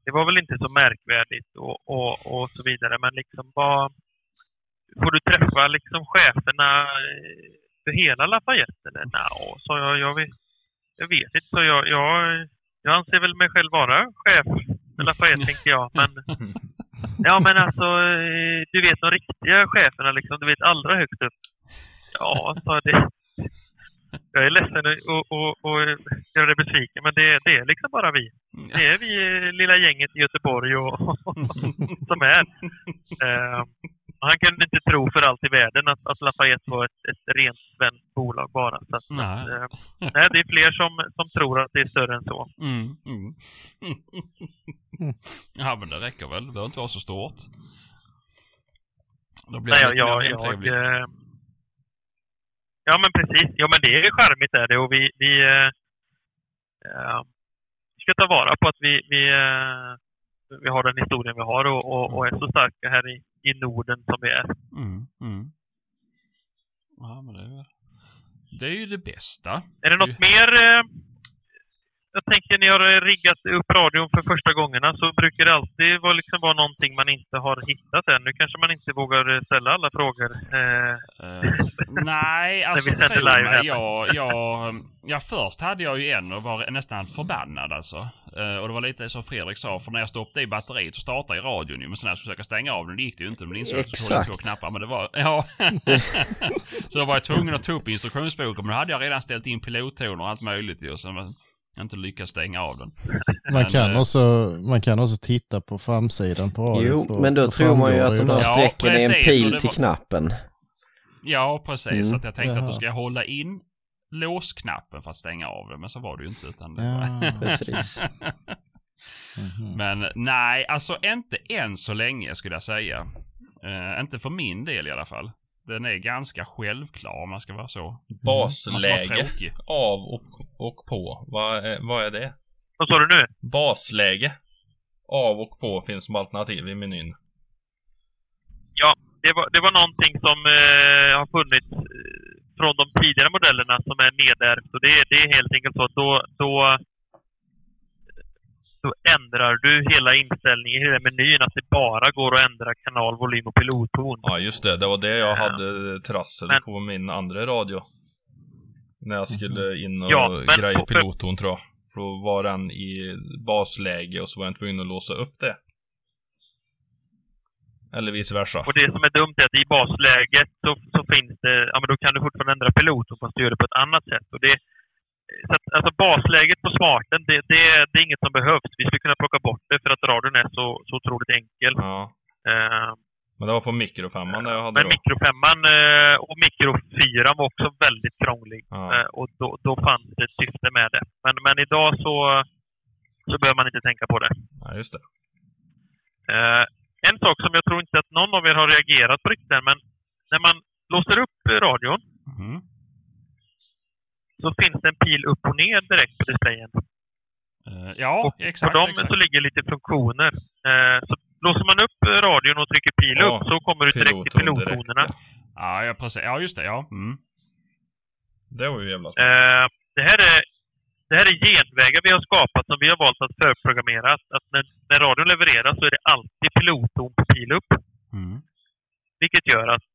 E: det var väl inte så märkvärdigt och, och, och så vidare. Men liksom vad, får du träffa liksom cheferna eh, för hela Lafayette? Eller? Nja, sa jag, jag, vet, jag vet inte. Så jag, jag, jag anser väl mig själv vara chef för Lafayette, tänkte jag. Men, ja, men alltså, eh, du vet de riktiga cheferna, liksom, du vet allra högst upp. Ja, sa det. Jag är ledsen att och, och, och göra dig besviken, men det, det är liksom bara vi. Det är vi lilla gänget i Göteborg och, som är. Eh, han kunde inte tro för allt i världen att, att Lafayette var ett, ett rent svenskt bolag bara. Så att,
B: Nej.
E: att, eh, nej, det är fler som, som tror att det är större än så.
B: Mm, mm. ja, men det räcker väl. Det behöver inte vara så stort. Då blir
E: Nej,
B: det
E: jag, jag, jag, eh, ja, men precis. Ja, men det är charmigt är det och vi, vi eh, eh, ska ta vara på att vi, vi, eh, vi har den historien vi har och, och, och är så starka här i, i Norden som vi är.
B: Mm, mm. Ja, men det är. Det är ju det bästa.
E: Är det något mer? Eh, jag tänker ni har riggat upp radion för första gångerna så brukar det alltid vara, liksom vara någonting man inte har hittat än. Nu kanske man inte vågar ställa alla frågor. Eh,
B: Eh, nej, alltså tro mig. Jag, jag, ja, först hade jag ju en och var nästan förbannad alltså. Eh, och det var lite som Fredrik sa, för när jag stoppade i batteriet så startade i radion ju. Men sen när jag skulle försöka stänga av den, det gick det ju inte. Men insåg att jag två knappar. Men det var, ja. så då var jag tvungen att ta upp instruktionsboken. Men då hade jag redan ställt in pilottoner och allt möjligt ju. Så jag inte lyckats stänga av den.
A: Man
B: Men,
A: kan,
B: eh,
A: också, man kan också titta på framsidan på radion.
C: Jo,
A: för-
C: men då tror man ju att de här
A: där.
B: Ja,
C: strecken är en
B: precis,
C: pil
B: det
C: till
B: var-
C: knappen.
B: Ja, precis.
C: Mm.
B: Så att jag tänkte att då
A: Jaha.
B: ska jag hålla in låsknappen för att stänga av den. Men så var det ju inte. Utan det
A: Ja.
B: var...
C: Precis.
A: Mhm.
B: Men nej, alltså inte än så länge skulle jag säga. Eh, inte för min del i alla fall. Den är ganska självklar om man ska vara så. Vara
D: Basläge av och, och på. Vad är, vad är det?
E: vad sa du nu?
D: Basläge av och på finns som alternativ i menyn.
E: Ja, det var, det var någonting som eh, har funnits eh, från de tidigare modellerna som är nedärvt. Och det, är- det är helt enkelt så att då, då, då ändrar du hela inställningen, hela menyn, att det bara går att ändra kanal, volym och pilotton.
D: Ja, just det. Det var det jag
E: Ja.
D: hade trassel
E: Men-
D: på min andra radio. När jag skulle in och
E: Ja,
D: greja
E: och-
D: pilotton tror jag. För då var den i basläge och så var jag tvungen att låsa upp det. Eller vice versa.
E: Och det som är dumt är att i basläget så, så finns det, ja men då kan du fortfarande ändra piloten fast du gör det på ett annat sätt. Och det, så att, alltså basläget på smarten, det, det, det är inget som behövs. Vi skulle kunna plocka bort det för att radion är så, så otroligt enkel.
D: Ja.
E: Eh,
D: Men det var på mikrofemman där jag hade
E: men
D: då.
E: mikrofemman eh, och mikrofyran var också väldigt krånglig.
D: Ja.
E: Eh, och då, då fanns det ett syfte med det. Men, men idag så, så behöver man inte tänka på det.
D: ja, just det.
E: En sak som jag tror inte att någon av er har reagerat på riktigt men när man låser upp radion
B: Mhm.
E: Så finns det en pil upp och ner direkt på displayen.
B: Eh, ja,
E: och
B: exakt.
E: på dem
B: exakt.
E: så ligger lite funktioner. Eh, så låser man upp radion och trycker pil
D: Ja,
E: upp så kommer du direkt till pilottonerna.
B: Ja, ja, precis. Ja, just det. Ja. Mm.
D: Det var ju jävla.
E: Eh, det, här är, det här är genvägar vi har skapat som vi har valt att förprogrammera. Att när, när radion levereras så är det alltid pilotton på pil upp.
B: Mm.
E: Vilket gör att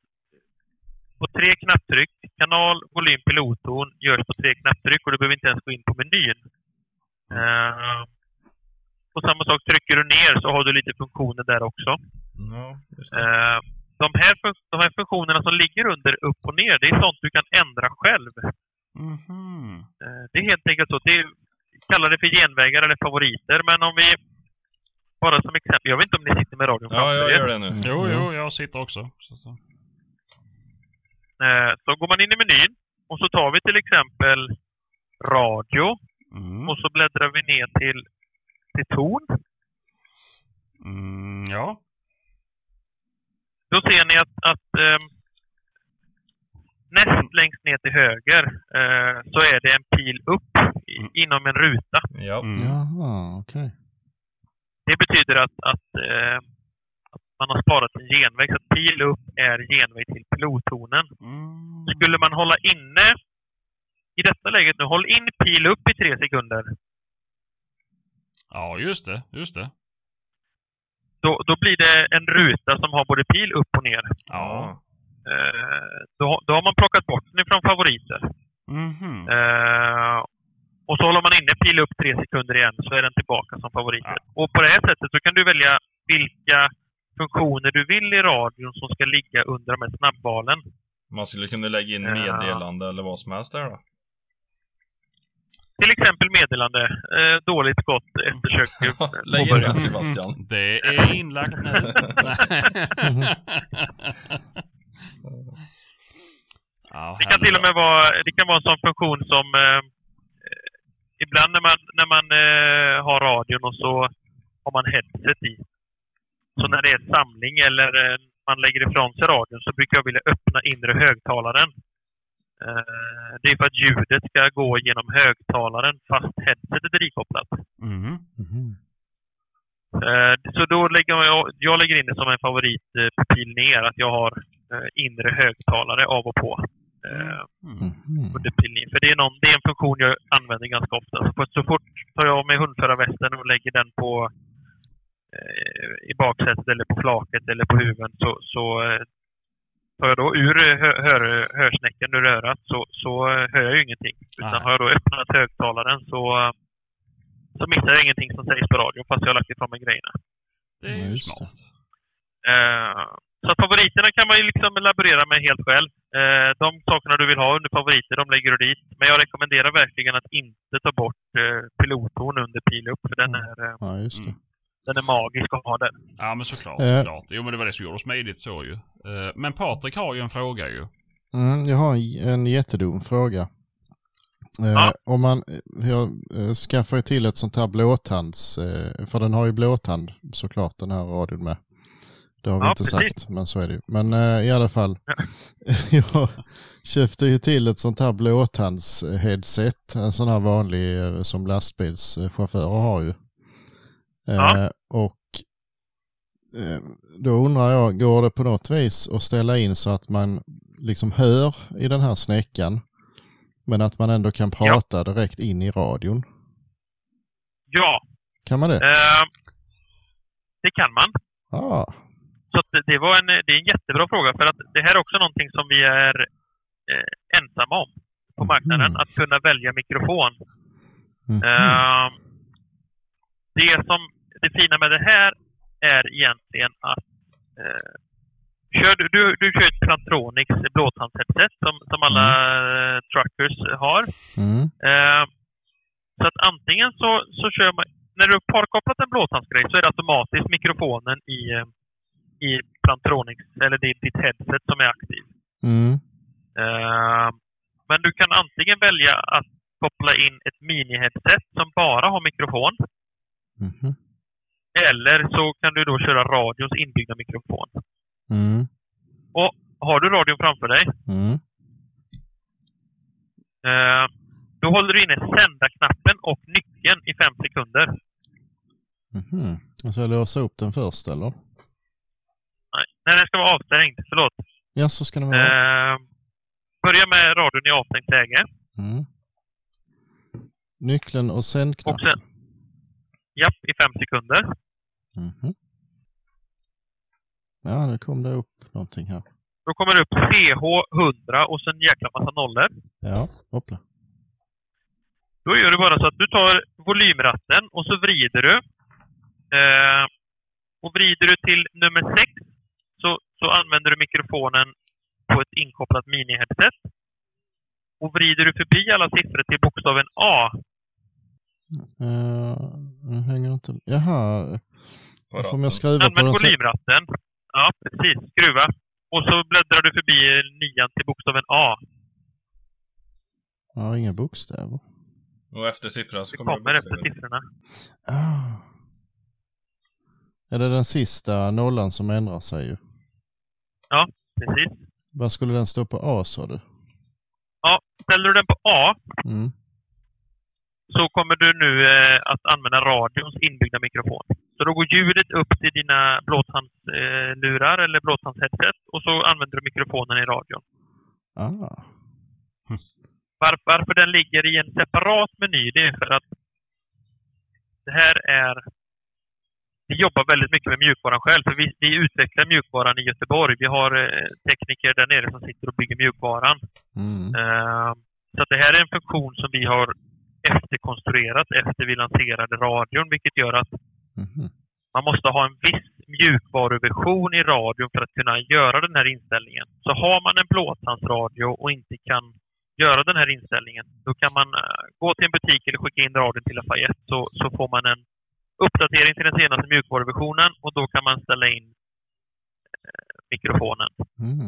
E: på tre knapptryck, kanal, volym, pilotton görs på tre knapptryck och du behöver inte ens gå in på menyn. Eh, på samma sak, trycker du ner så har du lite funktioner där också.
D: Ja, just det.
E: Eh, de, här, de här funktionerna som ligger under upp och ner, det är sånt du kan ändra själv.
B: Mhm.
E: Eh, Det är helt enkelt så. Det är, kalla det för genvägar eller favoriter, men om vi bara som exempel, jag vet inte om ni sitter med radion
D: Ja, jag gör det nu.
B: Jo,
A: Mm.
B: jo, jag sitter också. Så, så.
E: Eh, Så går man in i menyn och så tar vi till exempel radio
B: Mm.
E: och så bläddrar vi ner till, till ton.
B: Mm, ja.
E: Då ser ni att, att ehm, näst längst ner till höger eh, så är det en pil upp i, inom en ruta.
D: Ja.
B: Mm.
A: Jaha, okej.
E: Det betyder att, att, eh, att man har sparat en genväg. Så pil upp är genväg till pilottonen.
B: Mm.
E: Skulle man hålla inne i detta läget nu, håll in pil upp i tre sekunder.
B: Ja, just det. Just det.
E: Då, då blir det en ruta som har både pil upp och ner.
B: Ja.
E: Eh, då, då har man plockat bort den ifrån favoriter.
B: Mhm.
E: Eh, och så håller man inne pil upp tre sekunder igen så är den tillbaka som favoriter. Och på det här sättet så kan du välja vilka funktioner du vill i radion som ska ligga under de här snabbvalen.
D: Man skulle kunna lägga in
E: Ja.
D: meddelande eller vad som helst där då.
E: Till exempel meddelande. Eh, dåligt skott, ett försök
D: Lägg in den Sebastian.
B: Det är inlagt nu. ja,
E: Det kan till och med vara, det kan vara en sån funktion som eh, ibland när man, när man eh, har radion och så har man headset i. Så när det är samling eller eh, man lägger ifrån sig radion så brukar jag vilja öppna inre högtalaren. Eh, det är för att ljudet ska gå genom högtalaren fast headsetet är ikopplat.
B: Mhm.
A: Mhm.
E: Eh, Så då lägger jag, jag lägger in det som en favorit eh, på pil ner, att jag har inre högtalare av och på.
B: Mm.
A: Mhm.
E: under. För det är, någon, det är en funktion jag använder ganska ofta. Så, så fort tar jag av mig hundförarvästen och lägger den på i baksätet eller på flaket eller på huven så, så eh, tar jag då ur hö, hör, hörsnäcken ur örat så, så eh, hör jag ju ingenting. Utan
B: Nej.
E: har jag då öppnat högtalaren så, eh, så missar jag ingenting som sägs på radion fast jag har lagt ifrån mig grejerna.
B: Det är ju
A: just
B: smart.
E: Eh, så att favoriterna kan man ju liksom laborera med helt själv. Eh, de sakerna du vill ha under favoriter, de lägger du dit. Men jag rekommenderar verkligen att inte ta bort eh, pilotton under pil upp, för den
A: Mm.
E: är, eh,
A: Ja, just det.
B: Mm.
E: Den är magisk att ha där.
B: Ja, men såklart.
A: Eh.
B: såklart. Jo, men det var det som gjorde det smidigt så ju. Eh, Men Patrik har ju en fråga ju.
A: Mm, jag har en jättedum fråga. Eh,
E: Ja.
A: Om man, jag eh, skaffar ju till ett sånt här blåtands, för den har ju blåtand såklart den här radion med. Det har vi
E: Ja,
A: inte
E: precis.
A: sagt, men så är det ju. Men eh, i alla fall, jag köpte ju till ett sånt här blåtands-headset, en sån här vanlig som lastbilschaufförer har ju. Eh,
E: Ja.
A: Och eh, då undrar jag, går det på något vis att ställa in så att man liksom hör i den här snäckan men att man ändå kan prata direkt in i radion?
E: Ja,
A: Kan man det?
E: eh, det kan man.
A: Ah,
E: Så det, det, var en, det är en jättebra fråga, för att det här är också någonting som vi är eh, ensamma om på marknaden,
A: Mhm.
E: att kunna välja mikrofon.
A: mhm.
E: Eh, det som det fina med det här är egentligen att eh, kör, du, du, du kör ett Plantronics blåtandsheadset som, som alla eh, truckers har.
A: Mm.
E: Eh, så att antingen så, så kör man... När du har parkopplat en blåtandsgrej så är det automatiskt mikrofonen i, eh, i Plantronics, eller ditt, ditt headset som är aktiv.
A: Mm.
E: Eh, men du kan antingen välja att koppla in ett mini-headset som bara har mikrofon.
A: Mhm.
E: Eller så kan du då köra radions inbyggda mikrofon.
A: Mm.
E: Och har du radion framför dig,
A: Mm.
E: eh, då håller du inne sända-knappen och nyckeln i fem sekunder.
A: Mhm. Och så jag låsa upp den först eller?
E: Nej, nej, den ska vara avstängd. Förlåt.
A: Ja, så ska det vara.
E: Eh, börja med radion i avstängt läge.
A: Mm. Nyckeln och sändknappen.
E: Och sen, japp, i fem sekunder.
A: Mhm. Ja, nu kom det upp någonting här.
E: Då kommer det upp CH100 och sen en jäkla massa nollor.
A: Ja, hoppla.
E: Då gör du bara så att du tar volymratten och så vrider du. Eh, och vrider du till nummer 6 så, så använder du mikrofonen på ett inkopplat mini-headset. Och vrider du förbi alla siffror till bokstaven A,
A: Uh, hänger inte... Jaha. Får jag skruva på den? så-
E: volymratten. Ja, precis. Skruva. Och så bläddrar du förbi nian till bokstaven A.
A: Ja, inga bokstäver.
D: Och efter siffran så
E: Det
D: kommer,
E: kommer
D: det
E: efter
D: bokstäver.
E: siffrorna.
A: Ah. Är det den sista nollan som ändrar sig ju?
E: Precis.
A: Vad skulle den stå på A sa du?
E: Ställer du den på A
A: Mm.
E: Så kommer du nu eh, att använda radions inbyggda mikrofon. Så då går ljudet upp till dina blåtandslurar eh, eller blåtandsheadset och så använder du mikrofonen i radion.
A: Ah.
E: Var, varför den ligger i en separat meny, det är för att det här är... Vi jobbar väldigt mycket med mjukvaran själv, för vi, vi utvecklar mjukvaran i Göteborg. Vi har eh, tekniker där nere som sitter och bygger mjukvaran.
A: Mm.
E: Eh, Så det här är en funktion som vi har efterkonstruerat efter vi lanserade radion, vilket gör att
A: Mhm.
E: man måste ha en viss mjukvaruversion i radion för att kunna göra den här inställningen. Så har man en blåtandsradio och inte kan göra den här inställningen, då kan man eh, gå till en butik eller skicka in radion till Lafayette så, så får man en uppdatering till den senaste mjukvaruversionen och då kan man ställa in mikrofonen.
A: Mm.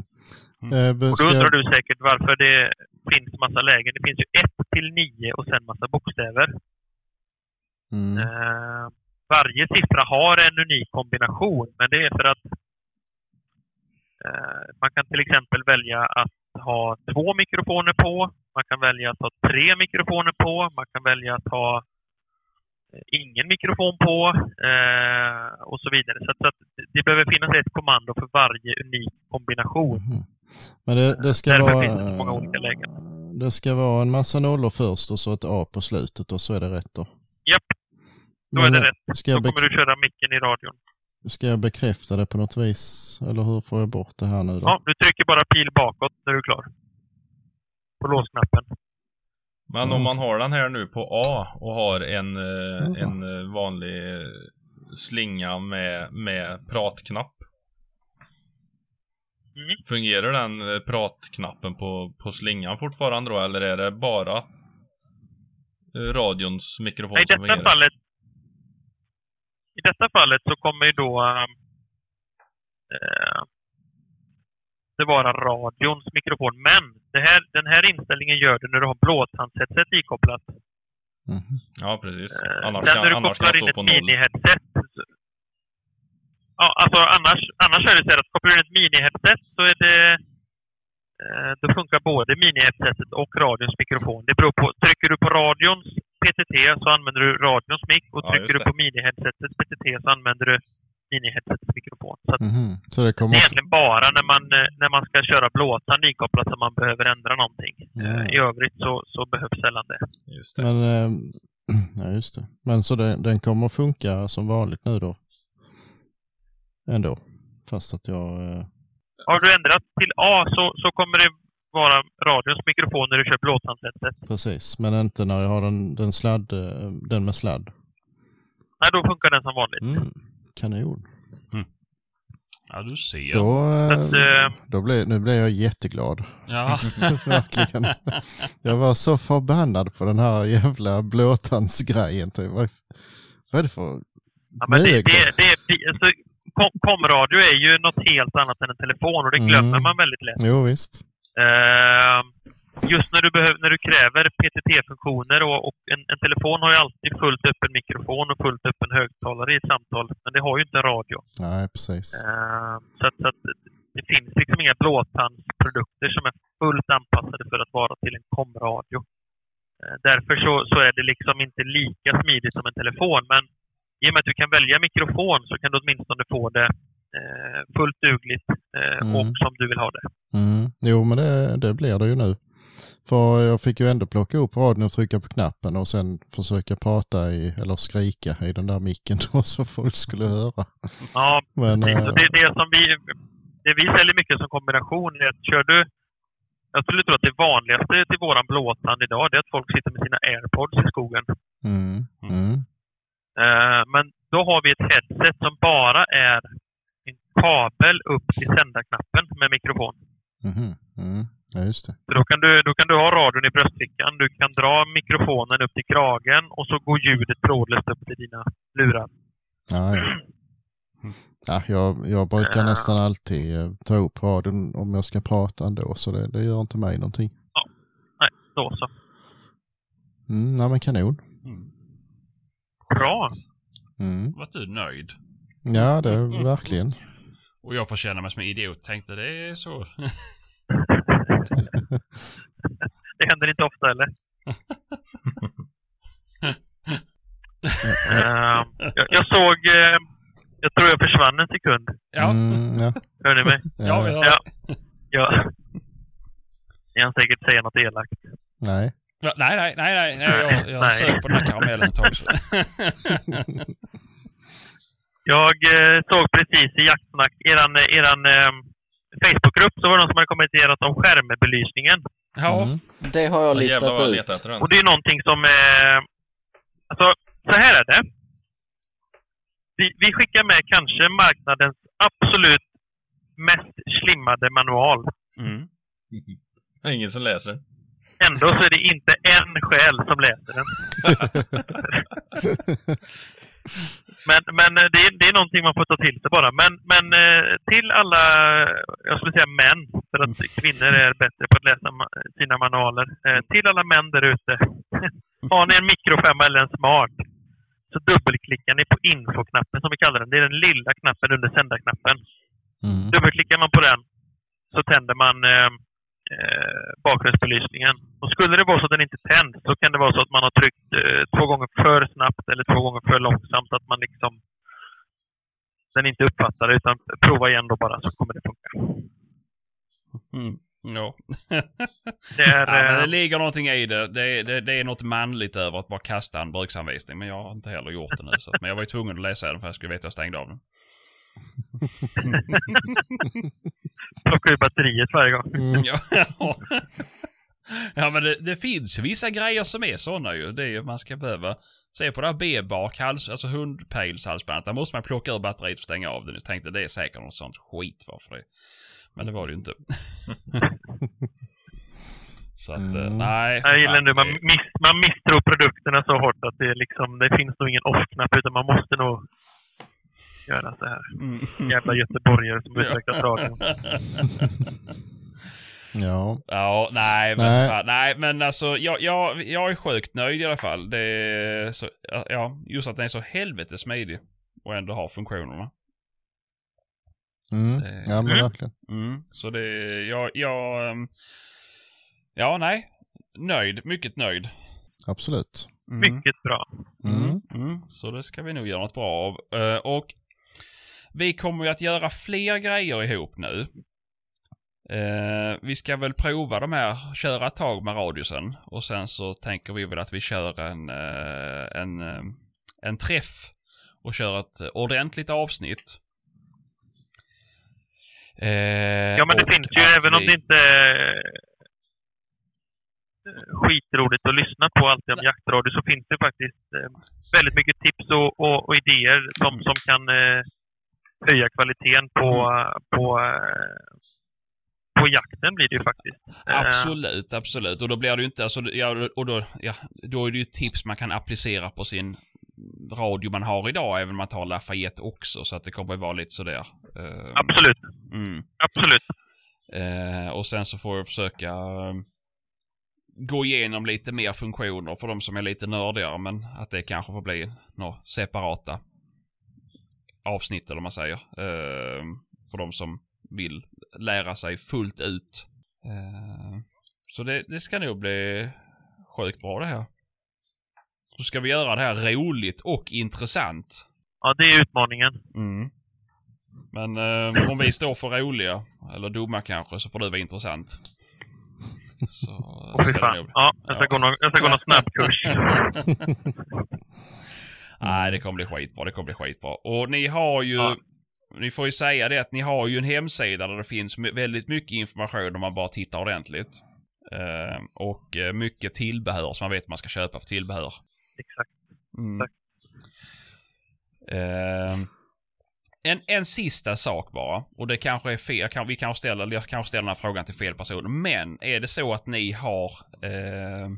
A: Eh, men
E: Och då undrar du säkert varför det finns massa lägen. Det finns ju 1 till 9 och sen massa bokstäver.
A: Mm.
E: Eh, varje siffra har en unik kombination, men det är för att eh, man kan till exempel välja att ha två mikrofoner på, man kan välja att ha tre mikrofoner på, man kan välja att ha eh, ingen mikrofon på eh, och så vidare. Så, att, så att det behöver finnas ett kommando för varje unik kombination.
A: Mhm. Men det, det ska
E: Därför
A: vara...
E: finns det så många olika lägen.
A: Det ska vara en massa nollor först och så ett A på slutet och så är det rätt då.
E: Japp, då är
A: Men,
E: det
A: eh,
E: rätt.
A: Ska
E: Då kommer du köra micken i radion.
A: ska jag bekräfta det på något vis? Eller hur får jag bort det här nu då?
E: Ja, du trycker bara pil bakåt när du är klar. På låsknappen.
D: Men
A: Mm.
D: om man har den här nu på A och har en,
A: Jaha.
D: en eh, vanlig slinga med, med pratknapp.
E: Mm.
D: Fungerar den eh, pratknappen på, på slingan fortfarande då eller är det bara radions mikrofon
E: Nej, I
D: som
E: detta
D: fungerar?
E: fallet i detta fallet så kommer ju då eh, det vara radions mikrofon. Men det här, den här inställningen gör du när du har blåtandsheadset ikopplat.
A: Mhm.
D: Ja, precis.
E: Eh,
D: Annars
E: Sen när du kopplar in ett mini-headset. Ja, alltså annars, annars är det så här att kopplar du in ett mini-headset så är det eh, då funkar både mini-headsetet och radions mikrofon. Det beror på, trycker du på radions PTT så använder du radions mick och
D: Ja,
E: trycker du på mini-headsetets PTT så använder du mini-headsetets mikrofon. Så att
A: Mhm. Så det
E: det är egentligen bara när man, eh, när man ska köra blåtand inkopplat som man behöver ändra någonting.
A: Ja.
E: Eh, I övrigt så, så behövs sällan det.
D: Just det.
A: Men, eh, ja just det. Men så den, den kommer att funka som vanligt nu då? Ändå? Fast att jag... Eh,
E: Har du ändrat till A så, så kommer det vara radions mikrofon när du kör blåtandsheadset.
A: precis. Men inte när jag har den, den sladd... eh, Den med sladd.
E: Nej, då funkar den som vanligt.
A: Mm. Kanon.
B: Ja, du ser.
A: Då,
E: att,
A: eh, då blev, nu blev jag jätteglad.
B: Ja.
A: Verkligen. Jag var så förbannad på den här jävla blåtandsgrejen. Typ. Vad, vad är det för
E: Ja, men det, det, det, det, alltså, kom, komradio är ju något helt annat än en telefon och det glömmer
A: Mm.
E: man väldigt lätt.
A: Jo, visst.
E: Eh, just när du, behöver, när du kräver PTT-funktioner och, och en, en telefon har ju alltid fullt öppen mikrofon och fullt öppen högtalare i ett samtal. Men det har ju inte radio.
A: Nej, precis.
E: Eh, så att, så att det finns liksom inga blåtandsprodukter som är fullt anpassade för att vara till en komradio. Eh, därför så, så är det liksom inte lika smidigt som en telefon. Men i och med att du kan välja mikrofon så kan du åtminstone få det eh, fullt dugligt
A: Mm.
E: och som du vill ha det.
A: Mm. Jo, men det, det blir det ju nu. För jag fick ju ändå plocka upp radion och trycka på knappen och sen försöka prata i, eller skrika i den där micken då så folk skulle höra.
E: Ja,
A: Men, eh,
E: Och det, det, som vi, det vi säljer mycket som kombination är att kör du... Jag skulle tro att det vanligaste till våran blåtand idag det är att folk sitter med sina airpods i skogen.
A: mm, mm,
E: Eh, men då har vi ett headset som bara är en kabel upp till sändarknappen med mikrofon.
A: mhm, mm. Ja, just det.
E: Så då, kan du, då kan du ha radion i bröstfickan, du kan dra mikrofonen upp till kragen och så går ljudet trådlöst upp till dina lurar.
A: Ja, ja. Ja, jag, jag brukar
E: Ja.
A: nästan alltid eh, ta upp radion om jag ska prata ändå, så det, det gör inte mig någonting.
E: Då så.
A: Mm, ja, men kanon.
B: Mm.
E: Bra!
A: Mm.
B: Var du nöjd?
A: Ja, det är verkligen.
B: Och jag får känna mig som en idiot. Tänkte det är så.
E: Det händer inte ofta eller? Eh, jag, jag såg... eh, jag tror jag försvann en sekund.
B: Ja.
A: Mm, ja.
E: Hör ni mig?
B: Ja,
A: ja.
E: Ja. ja. Ni kan säkert säga något elakt.
A: Nej.
B: Ja, nej, nej, nej, nej. nej jag, jag
E: Nej.
B: sög på den här karamellen ett tag.
E: Jag eh, såg precis i Jaktsnack, eran, eran eh, Facebookgrupp, så var det någon som hade kommenterat om skärmbelysningen.
B: Ja.
A: Mm.
C: Det har jag
D: Ja,
C: listat
D: jag
C: ut.
E: Och det är någonting som... Eh, alltså, så här är det. Vi, vi skickar med kanske marknadens absolut mest slimmade manual.
B: Mm.
D: Ingen som läser.
E: Ändå så är det inte en själ som läser den. Men, men eh, det, är, det är någonting man får ta till sig bara. Men, men eh, till alla, jag skulle säga män, för att kvinnor är bättre på att läsa sina manualer. Eh, Till alla män där ute. Har ni en mikrofemma eller en smart så dubbelklickar ni på infoknappen som vi kallar den. Det är den lilla knappen under sändarknappen.
A: Mm.
E: Dubbelklickar man på den så tänder man eh, eh, bakgrundsbelysningen. Och skulle det vara så att den inte tänds så kan det vara så att man har tryckt eh, två gånger för snabbt eller två gånger för långsamt. Att man liksom den inte uppfattar det utan prova igen då bara så kommer det funka.
B: Mm. Ja.
E: Det är,
B: ja, men det
E: eh,
B: ligger någonting i det. Det, det. det är något manligt över att bara kasta en bruksanvisning. Men jag har inte heller gjort det nu. Så. att- Men jag var ju tvungen att läsa den för jag skulle veta att jag stängde av den.
E: Plocka ur batteriet varje gång.
A: Mm.
B: Ja, ja men det, det finns ju vissa grejer som är sådana ju. Det är ju man ska behöva se på det här B-bak, hals, alltså hundpejlshalsbandet. Där måste man plocka ur batteriet och stänga av den. Jag tänkte det är säkert något sånt skit varför det. Men det var det ju inte. Så att, eh,
A: Mm.
B: nej.
E: Jag gillar nu, man,
B: det-
E: miss, man misstror produkterna så hårt att det, är liksom, det finns nog ingen off-knapp utan man måste nog göra så här.
B: Mm.
E: Jävla göteborgare som utvecklat radion.
A: Ja.
B: Ja, nej, men,
A: Nej.
B: Fan, nej, men alltså jag, jag, jag är sjukt nöjd i alla fall. Det är så, ja, just att den är så helvete smidig och ändå har funktionerna.
A: Mm.
B: Det-
A: ja, men verkligen.
B: Mm, så det, jag, jag, ehm, ja, nej, nöjd, mycket nöjd.
A: Absolut.
B: Mm.
E: Mycket bra.
A: Mm.
B: Mm, mm, så det ska vi nog göra något bra av. Eh, och vi kommer ju att göra fler grejer ihop nu. Eh, vi ska väl prova de här, köra ett tag med radiosen. Och sen så tänker vi väl att vi kör en, eh, en, eh, en träff och kör ett ordentligt avsnitt. Eh,
E: Ja, men det finns ju,
B: att
E: även om
B: vi-
E: det inte är skitroligt att lyssna på alltid om jaktradio, så finns det faktiskt eh, väldigt mycket tips och, och, och idéer som, som kan höja kvaliteten på, på, eh, på jakten blir det ju faktiskt. Eh,
B: Absolut, absolut. Och då blir det ju inte, alltså, ja, och då, ja, då är det ju tips man kan applicera på sin radio man har idag, även om man tar Lafayette också, så att det kommer att vara lite sådär. eh,
E: Absolut,
B: Mm.
E: absolut.
B: Eh, och sen så får jag försöka gå igenom lite mer funktioner för de som är lite nördigare, men att det kanske får bli några separata avsnitt eller vad man säger. Eh, för de som vill lära sig fullt ut. Eh, så det, det ska nog bli sjukt bra det här. Så ska vi göra det här roligt och intressant.
E: Ja, det är utmaningen.
B: Mm. Men eh, om vi står för roliga, eller dumma kanske, så får det vara intressant. Så,
E: Åh, fy fan. Ja, jag ska,
B: Ja.
E: Gå någon, jag ska gå någon snabbkurs.
B: Nej, det kommer bli skitbra. Det kommer bli skitbra. Och ni har ju...
E: Ja.
B: Ni får ju säga det att ni har ju en hemsida där det finns väldigt mycket information om man bara tittar ordentligt. Eh, och mycket tillbehör som man vet vad man ska köpa för tillbehör.
E: Exakt.
B: Mm.
E: Tack.
B: Eh, en, en sista sak bara. Och det kanske är fel. Kan, vi kanske ställer, jag kanske ställer den här frågan till fel person. Men är det så att ni har eh,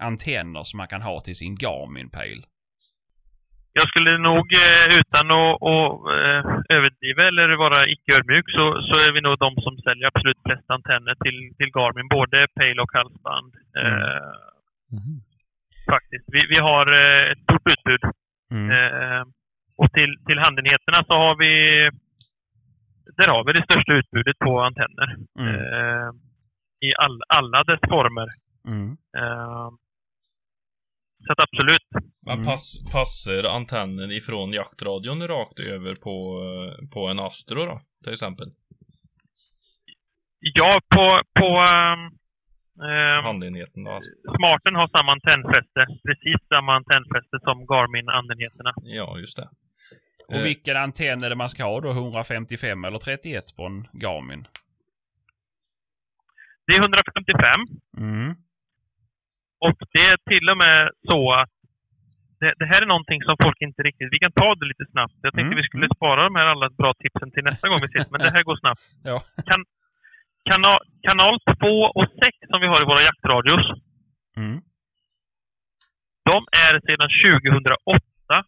B: antenner som man kan ha till sin Garmin-pejl?
E: Jag skulle nog eh, utan att, att eh, överdriva eller vara icke ödmjuk så, så är vi nog de som säljer absolut flest antenner till, till Garmin. Både pejl och halsband. Eh,
A: Mhm.
E: faktiskt. Vi, vi har ett stort utbud.
B: Mm.
E: Och till, till handenheterna så har vi där har vi det största utbudet på antenner.
B: Mm.
E: I all, alla dess former.
B: Mm.
E: Eh, så att absolut.
D: Men
B: Mm.
D: pass, passar antennen ifrån jaktradion rakt över på, eh, på en Astro då, till exempel?
E: Ja, på, på ehm, ehm,
D: Handenheten då alltså.
E: Smarten har samma antennfäste. Precis samma antennfäste som Garmin-andenheterna.
D: Ja, just det.
B: Och
D: Eh,
B: vilken antenn är det man ska ha då? 155 eller 31 på en Garmin?
E: Det är 155
B: Mm.
E: Och det är till och med så att det, det här är någonting som folk inte riktigt... Vi kan ta det lite snabbt. Jag tänkte
B: Mm,
E: vi skulle spara de här alla bra tipsen till nästa gång vi ses, men det här går snabbt.
B: Ja.
E: Kan, kanal, kanal 2 och 6 som vi har i våra jaktradios,
B: Mm.
E: de är sedan 2008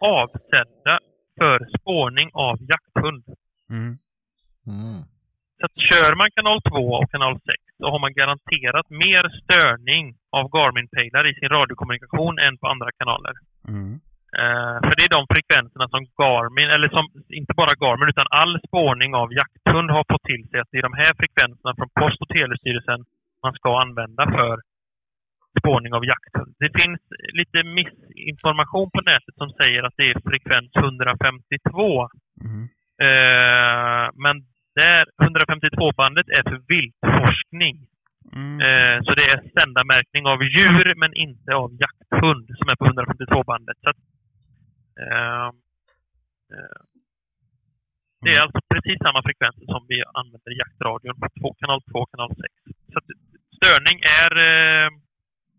E: avsedda för spårning av jakthund.
B: Mm.
A: Mm.
E: Så kör man kanal 2 och kanal 6 så har man garanterat mer störning av Garmin-pejlar i sin radiokommunikation än på andra kanaler.
B: Mm.
E: Eh, för det är de frekvenserna som Garmin, eller som inte bara Garmin utan all spårning av jakthund har fått till sig att det är de här frekvenserna från Post och telestyrelsen man ska använda för spårning av jakthund. Det finns lite missinformation på nätet som säger att det är frekvens 152
B: Mm.
E: Eh, men där 152-bandet är för viltforskning.
B: Mm.
E: Eh, så det är sändarmärkning av djur men inte av jakthund som är på 152-bandet. Så att, eh, eh, det är alltså precis samma frekvenser som vi använder i jaktradion på två, kanal 2 och kanal 6. Så att, störning är eh,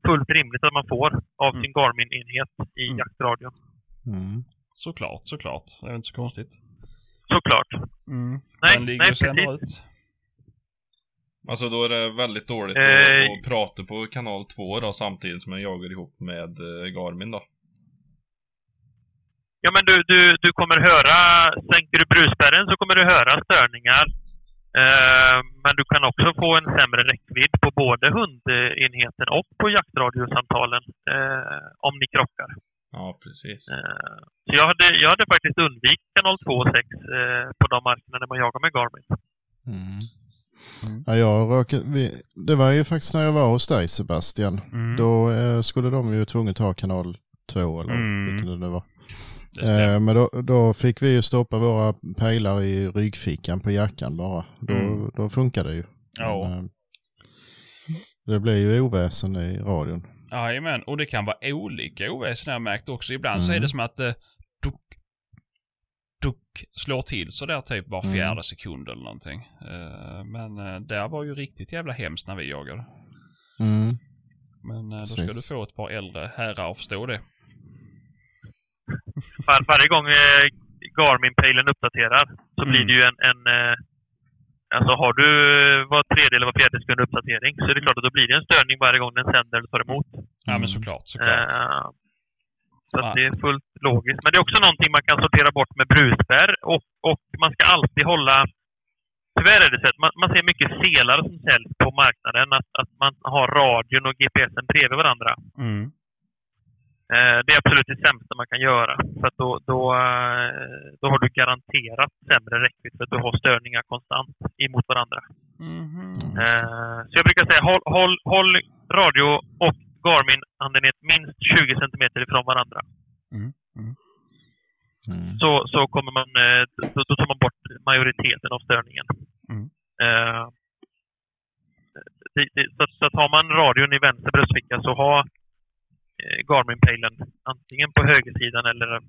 E: fullt rimligt att man får av
B: Mm.
E: sin Garmin-enhet i
B: Mm.
E: jaktradion.
A: Mm.
B: Såklart, såklart. Det är inte så konstigt.
E: Såklart.
B: Mm.
E: Nej,
B: Den ligger
E: nej,
B: sänder
E: precis.
B: ut.
D: Alltså då är det väldigt dåligt
E: Eh,
D: att, att prata på kanal 2 då samtidigt som jag jagar ihop med eh, Garmin då.
E: Ja, men du, du, du kommer höra, sänker du brusspärren så kommer du höra störningar. Eh, men du kan också få en sämre räckvidd på både hundenheten och på jaktradiosamtalen eh, om ni krockar.
D: Ja, precis.
E: Eh, så jag hade, jag hade faktiskt undvikit kanal 2 och 6 eh, på de markerna när man jagar med Garmin.
A: Mm.
B: Mm.
A: Ja, jag råkade, vi, det var ju faktiskt när jag var hos dig Sebastian.
B: Mm.
A: Då eh, skulle de ju tvunget ha kanal 2 eller
B: Mm.
A: vilken det nu var. Eh, men då, då fick vi ju stoppa våra pejlar i ryggfickan på jackan bara. Då,
B: Mm.
A: då funkar det ju.
B: Ja.
A: Men, eh, det blir ju oväsen i radion.
B: Jajamän, och det kan vara olika oväsen har jag märkt också. Ibland så är
A: Mm.
B: det som att det duck, duck slår till så där typ var
A: Mm.
B: fjärde sekund eller någonting. Eh, men uh, det var ju riktigt jävla hemskt när vi jagade.
A: Mm.
B: Men eh, då ska
A: Precis.
B: du få ett par äldre herrar att förstå det.
E: Var, varje gång eh, Garmin-pejlen uppdaterar så
B: Mm.
E: blir det ju en, en eh, Alltså har du eh, var tredje eller var fjärde sekund uppdatering så är det klart att då blir det en störning varje gång den sänder eller tar emot.
B: Ja, men såklart, såklart.
E: Eh, så att
B: Ja.
E: det är fullt logiskt. Men det är också någonting man kan sortera bort med brusbär och, och man ska alltid hålla... Tyvärr är det så att man, man ser mycket selar som säljs på marknaden. Att, att man har radion och GPSen bredvid varandra.
B: Mm.
E: Eh, det är absolut det sämsta man kan göra. För då, då, eh, då har du garanterat sämre räckvidd för att du har störningar konstant emot varandra. Eh, så jag brukar säga håll, håll, håll radio och Garmin-antennet minst 20 centimeter ifrån varandra.
A: Mm.
E: Så, så kommer man, då, då tar man bort majoriteten av störningen.
B: Mm.
E: Det, det, så, så att har man radion i vänster bröstficka så ha Garmin-pejlen antingen på högersidan eller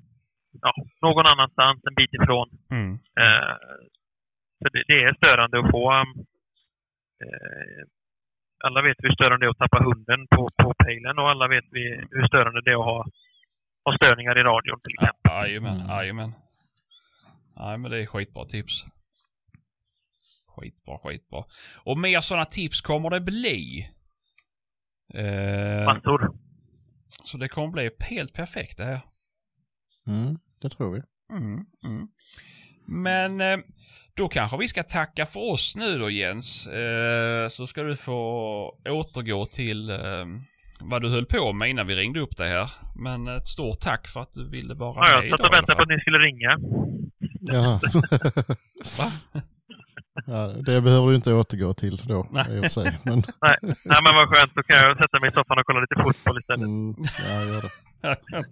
E: ja, någon annanstans en bit ifrån.
B: Mm.
E: Eh, för det, det är störande att få... Eh, alla vet hur störande det är att tappa hunden på, på pejlen och alla vet vi hur störande det är att ha, ha störningar i radion till exempel.
B: Ja, Jajamän,
A: Mm.
B: jajamän. Nej, men det är skitbra tips. Skitbra, skitbra. Och mer sådana tips kommer det bli. Eh,
E: Massor.
B: Så det kommer bli helt perfekt det här.
A: Mm, det tror vi.
B: Mm, mm. Men eh, då kanske vi ska tacka för oss nu då Jens. Eh, så ska du få återgå till eh, vad du höll på med innan vi ringde upp dig här. Men ett stort tack för att du ville vara
E: Ja,
B: med
E: jag satt
B: idag
E: och
B: i alla
E: väntade på att ni skulle ringa.
A: Ja.
B: Va?
A: ja, det behöver du inte återgå till då
B: Nej.
A: i och för sig. Men,
E: Nej, nej men vad skönt. Då kan jag sätta mig i soffan och kolla lite fotboll istället.
A: mm, ja, gör det.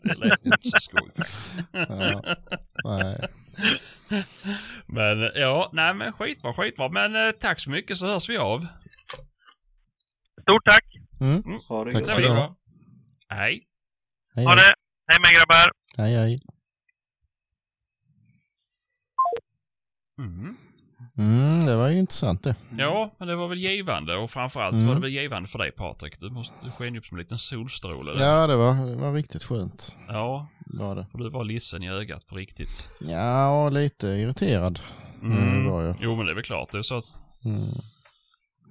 B: det lät inte så skoj.
A: Ja. Nej.
B: Men ja, nej men skitbra, skitbra. Men eh, tack så mycket så hörs vi av.
E: Stort tack!
A: Mm.
C: Ha det
A: Tack så du ha.
B: Hej.
A: Hej,
E: Ha
A: hej.
E: det! Hej med grabbar!
A: hej, hej.
B: Mm.
A: Mm, det var ju intressant det.
B: Ja, men det var väl givande och framförallt
A: Mm.
B: var det väl givande för dig Patrik. Du, måste, du sken ju upp som en liten solstråle där.
A: Ja, det var, det var riktigt skönt.
B: ja,
A: Var det.
B: för du var ledsen i ögat på riktigt.
A: Ja, och lite irriterad mm. var jag.
B: Jo, men det är väl klart. Det är så att,
A: Mm.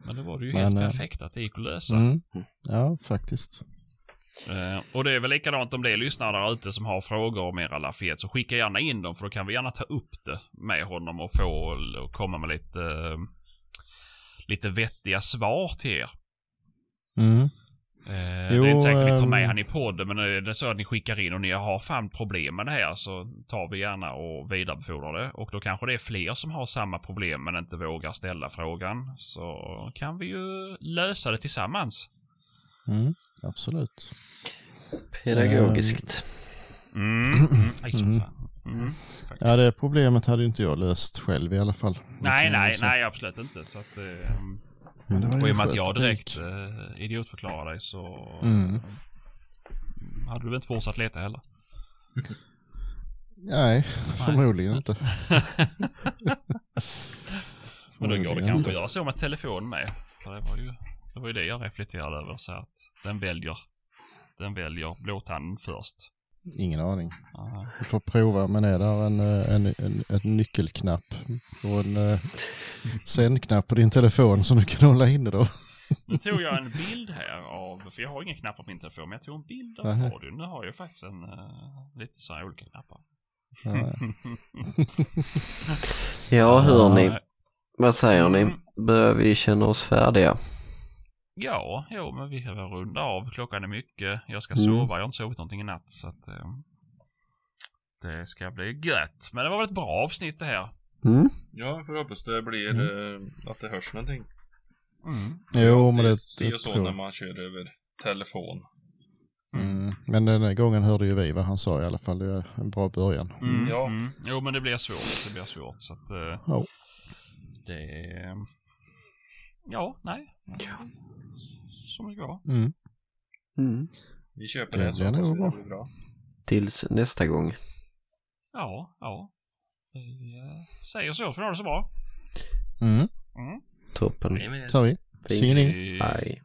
B: men det var det ju
A: Men,
B: helt
A: eh,
B: perfekt att det gick att lösa.
A: Mm. Ja, faktiskt.
B: Eh, och det är väl likadant om det är lyssnare där ute som har frågor om era Lafayette så skicka gärna in dem för då kan vi gärna ta upp det med honom och få och komma med lite, eh, lite vettiga svar till er.
A: Mm.
B: Eh,
A: Jo,
B: det är inte säkert att vi tar med
A: ehm,
B: han i podden men är det så att ni skickar in och ni har fan problem med det här så tar vi gärna och vidarebefordrar det. Och då kanske det är fler som har samma problem men inte vågar ställa frågan. Så kan vi ju lösa det tillsammans.
A: Mm. Absolut.
C: Pedagogiskt.
B: Mm, mm,
A: Mm.
B: Mm.
A: Ja, det problemet hade ju inte jag löst själv i alla fall.
B: Nej, nej, nej, absolut inte. Så att, eh,
A: Men det var ju
B: och i och med att jag direkt
A: gick.
B: eh, idiotförklarar dig så
A: Mm.
B: eh, hade du väl inte fortsatt leta heller.
A: Nej, förmodligen inte.
B: Men då går det kanske att göra så med telefon med. För det var ju det, var ju det jag reflekterade över. Så att den väljer, den väljer blåtanden först.
A: Ingen aning.
B: Ja.
A: Du får prova, men är där en, eh, en, en, en nyckelknapp och en sändknapp på din telefon som du kan hålla inne då?
B: Nu tog jag en bild här av, för jag har ingen knapp på min telefon, men jag tog en bild av radion. Nu har jag faktiskt en, uh, lite så här olika knappar.
A: Ja,
C: hörni.
B: Ja,
C: Vad säger ni?
B: Mm.
C: Börjar vi känna oss färdiga?
B: Ja, jo, men vi väl runda av. Klockan är mycket. Jag ska
C: Mm.
B: sova. Jag har inte sovit någonting i natt. Så att, eh, det ska bli gött. Men det var väl ett bra avsnitt det här.
C: Mm?
D: Ja, för hoppas det blir
A: Mm.
D: eh, att det hörs någonting.
B: Mm.
A: Jo, men det, det
D: och så
A: tror
D: när
A: jag.
D: man kör över telefon.
A: Mm. Men den här gången hörde ju vi vad han sa i alla fall. Det är en bra början.
B: Mm.
D: Ja.
B: Mm. Jo, men det blir svårt. Det blir svårt. Så att eh,
A: Ja.
B: det... Ja, nej. Som det går.
A: Mm.
C: Mm.
D: Vi köper
A: Det
D: det, så
A: bra.
D: det blir bra.
C: Tills nästa gång.
B: Ja, ja. Vi eh, säger så, för nu har det så bra.
A: Mm.
B: Mm.
C: Toppen.
A: Sa vi.
C: Fint.
B: Eh,
C: Hej.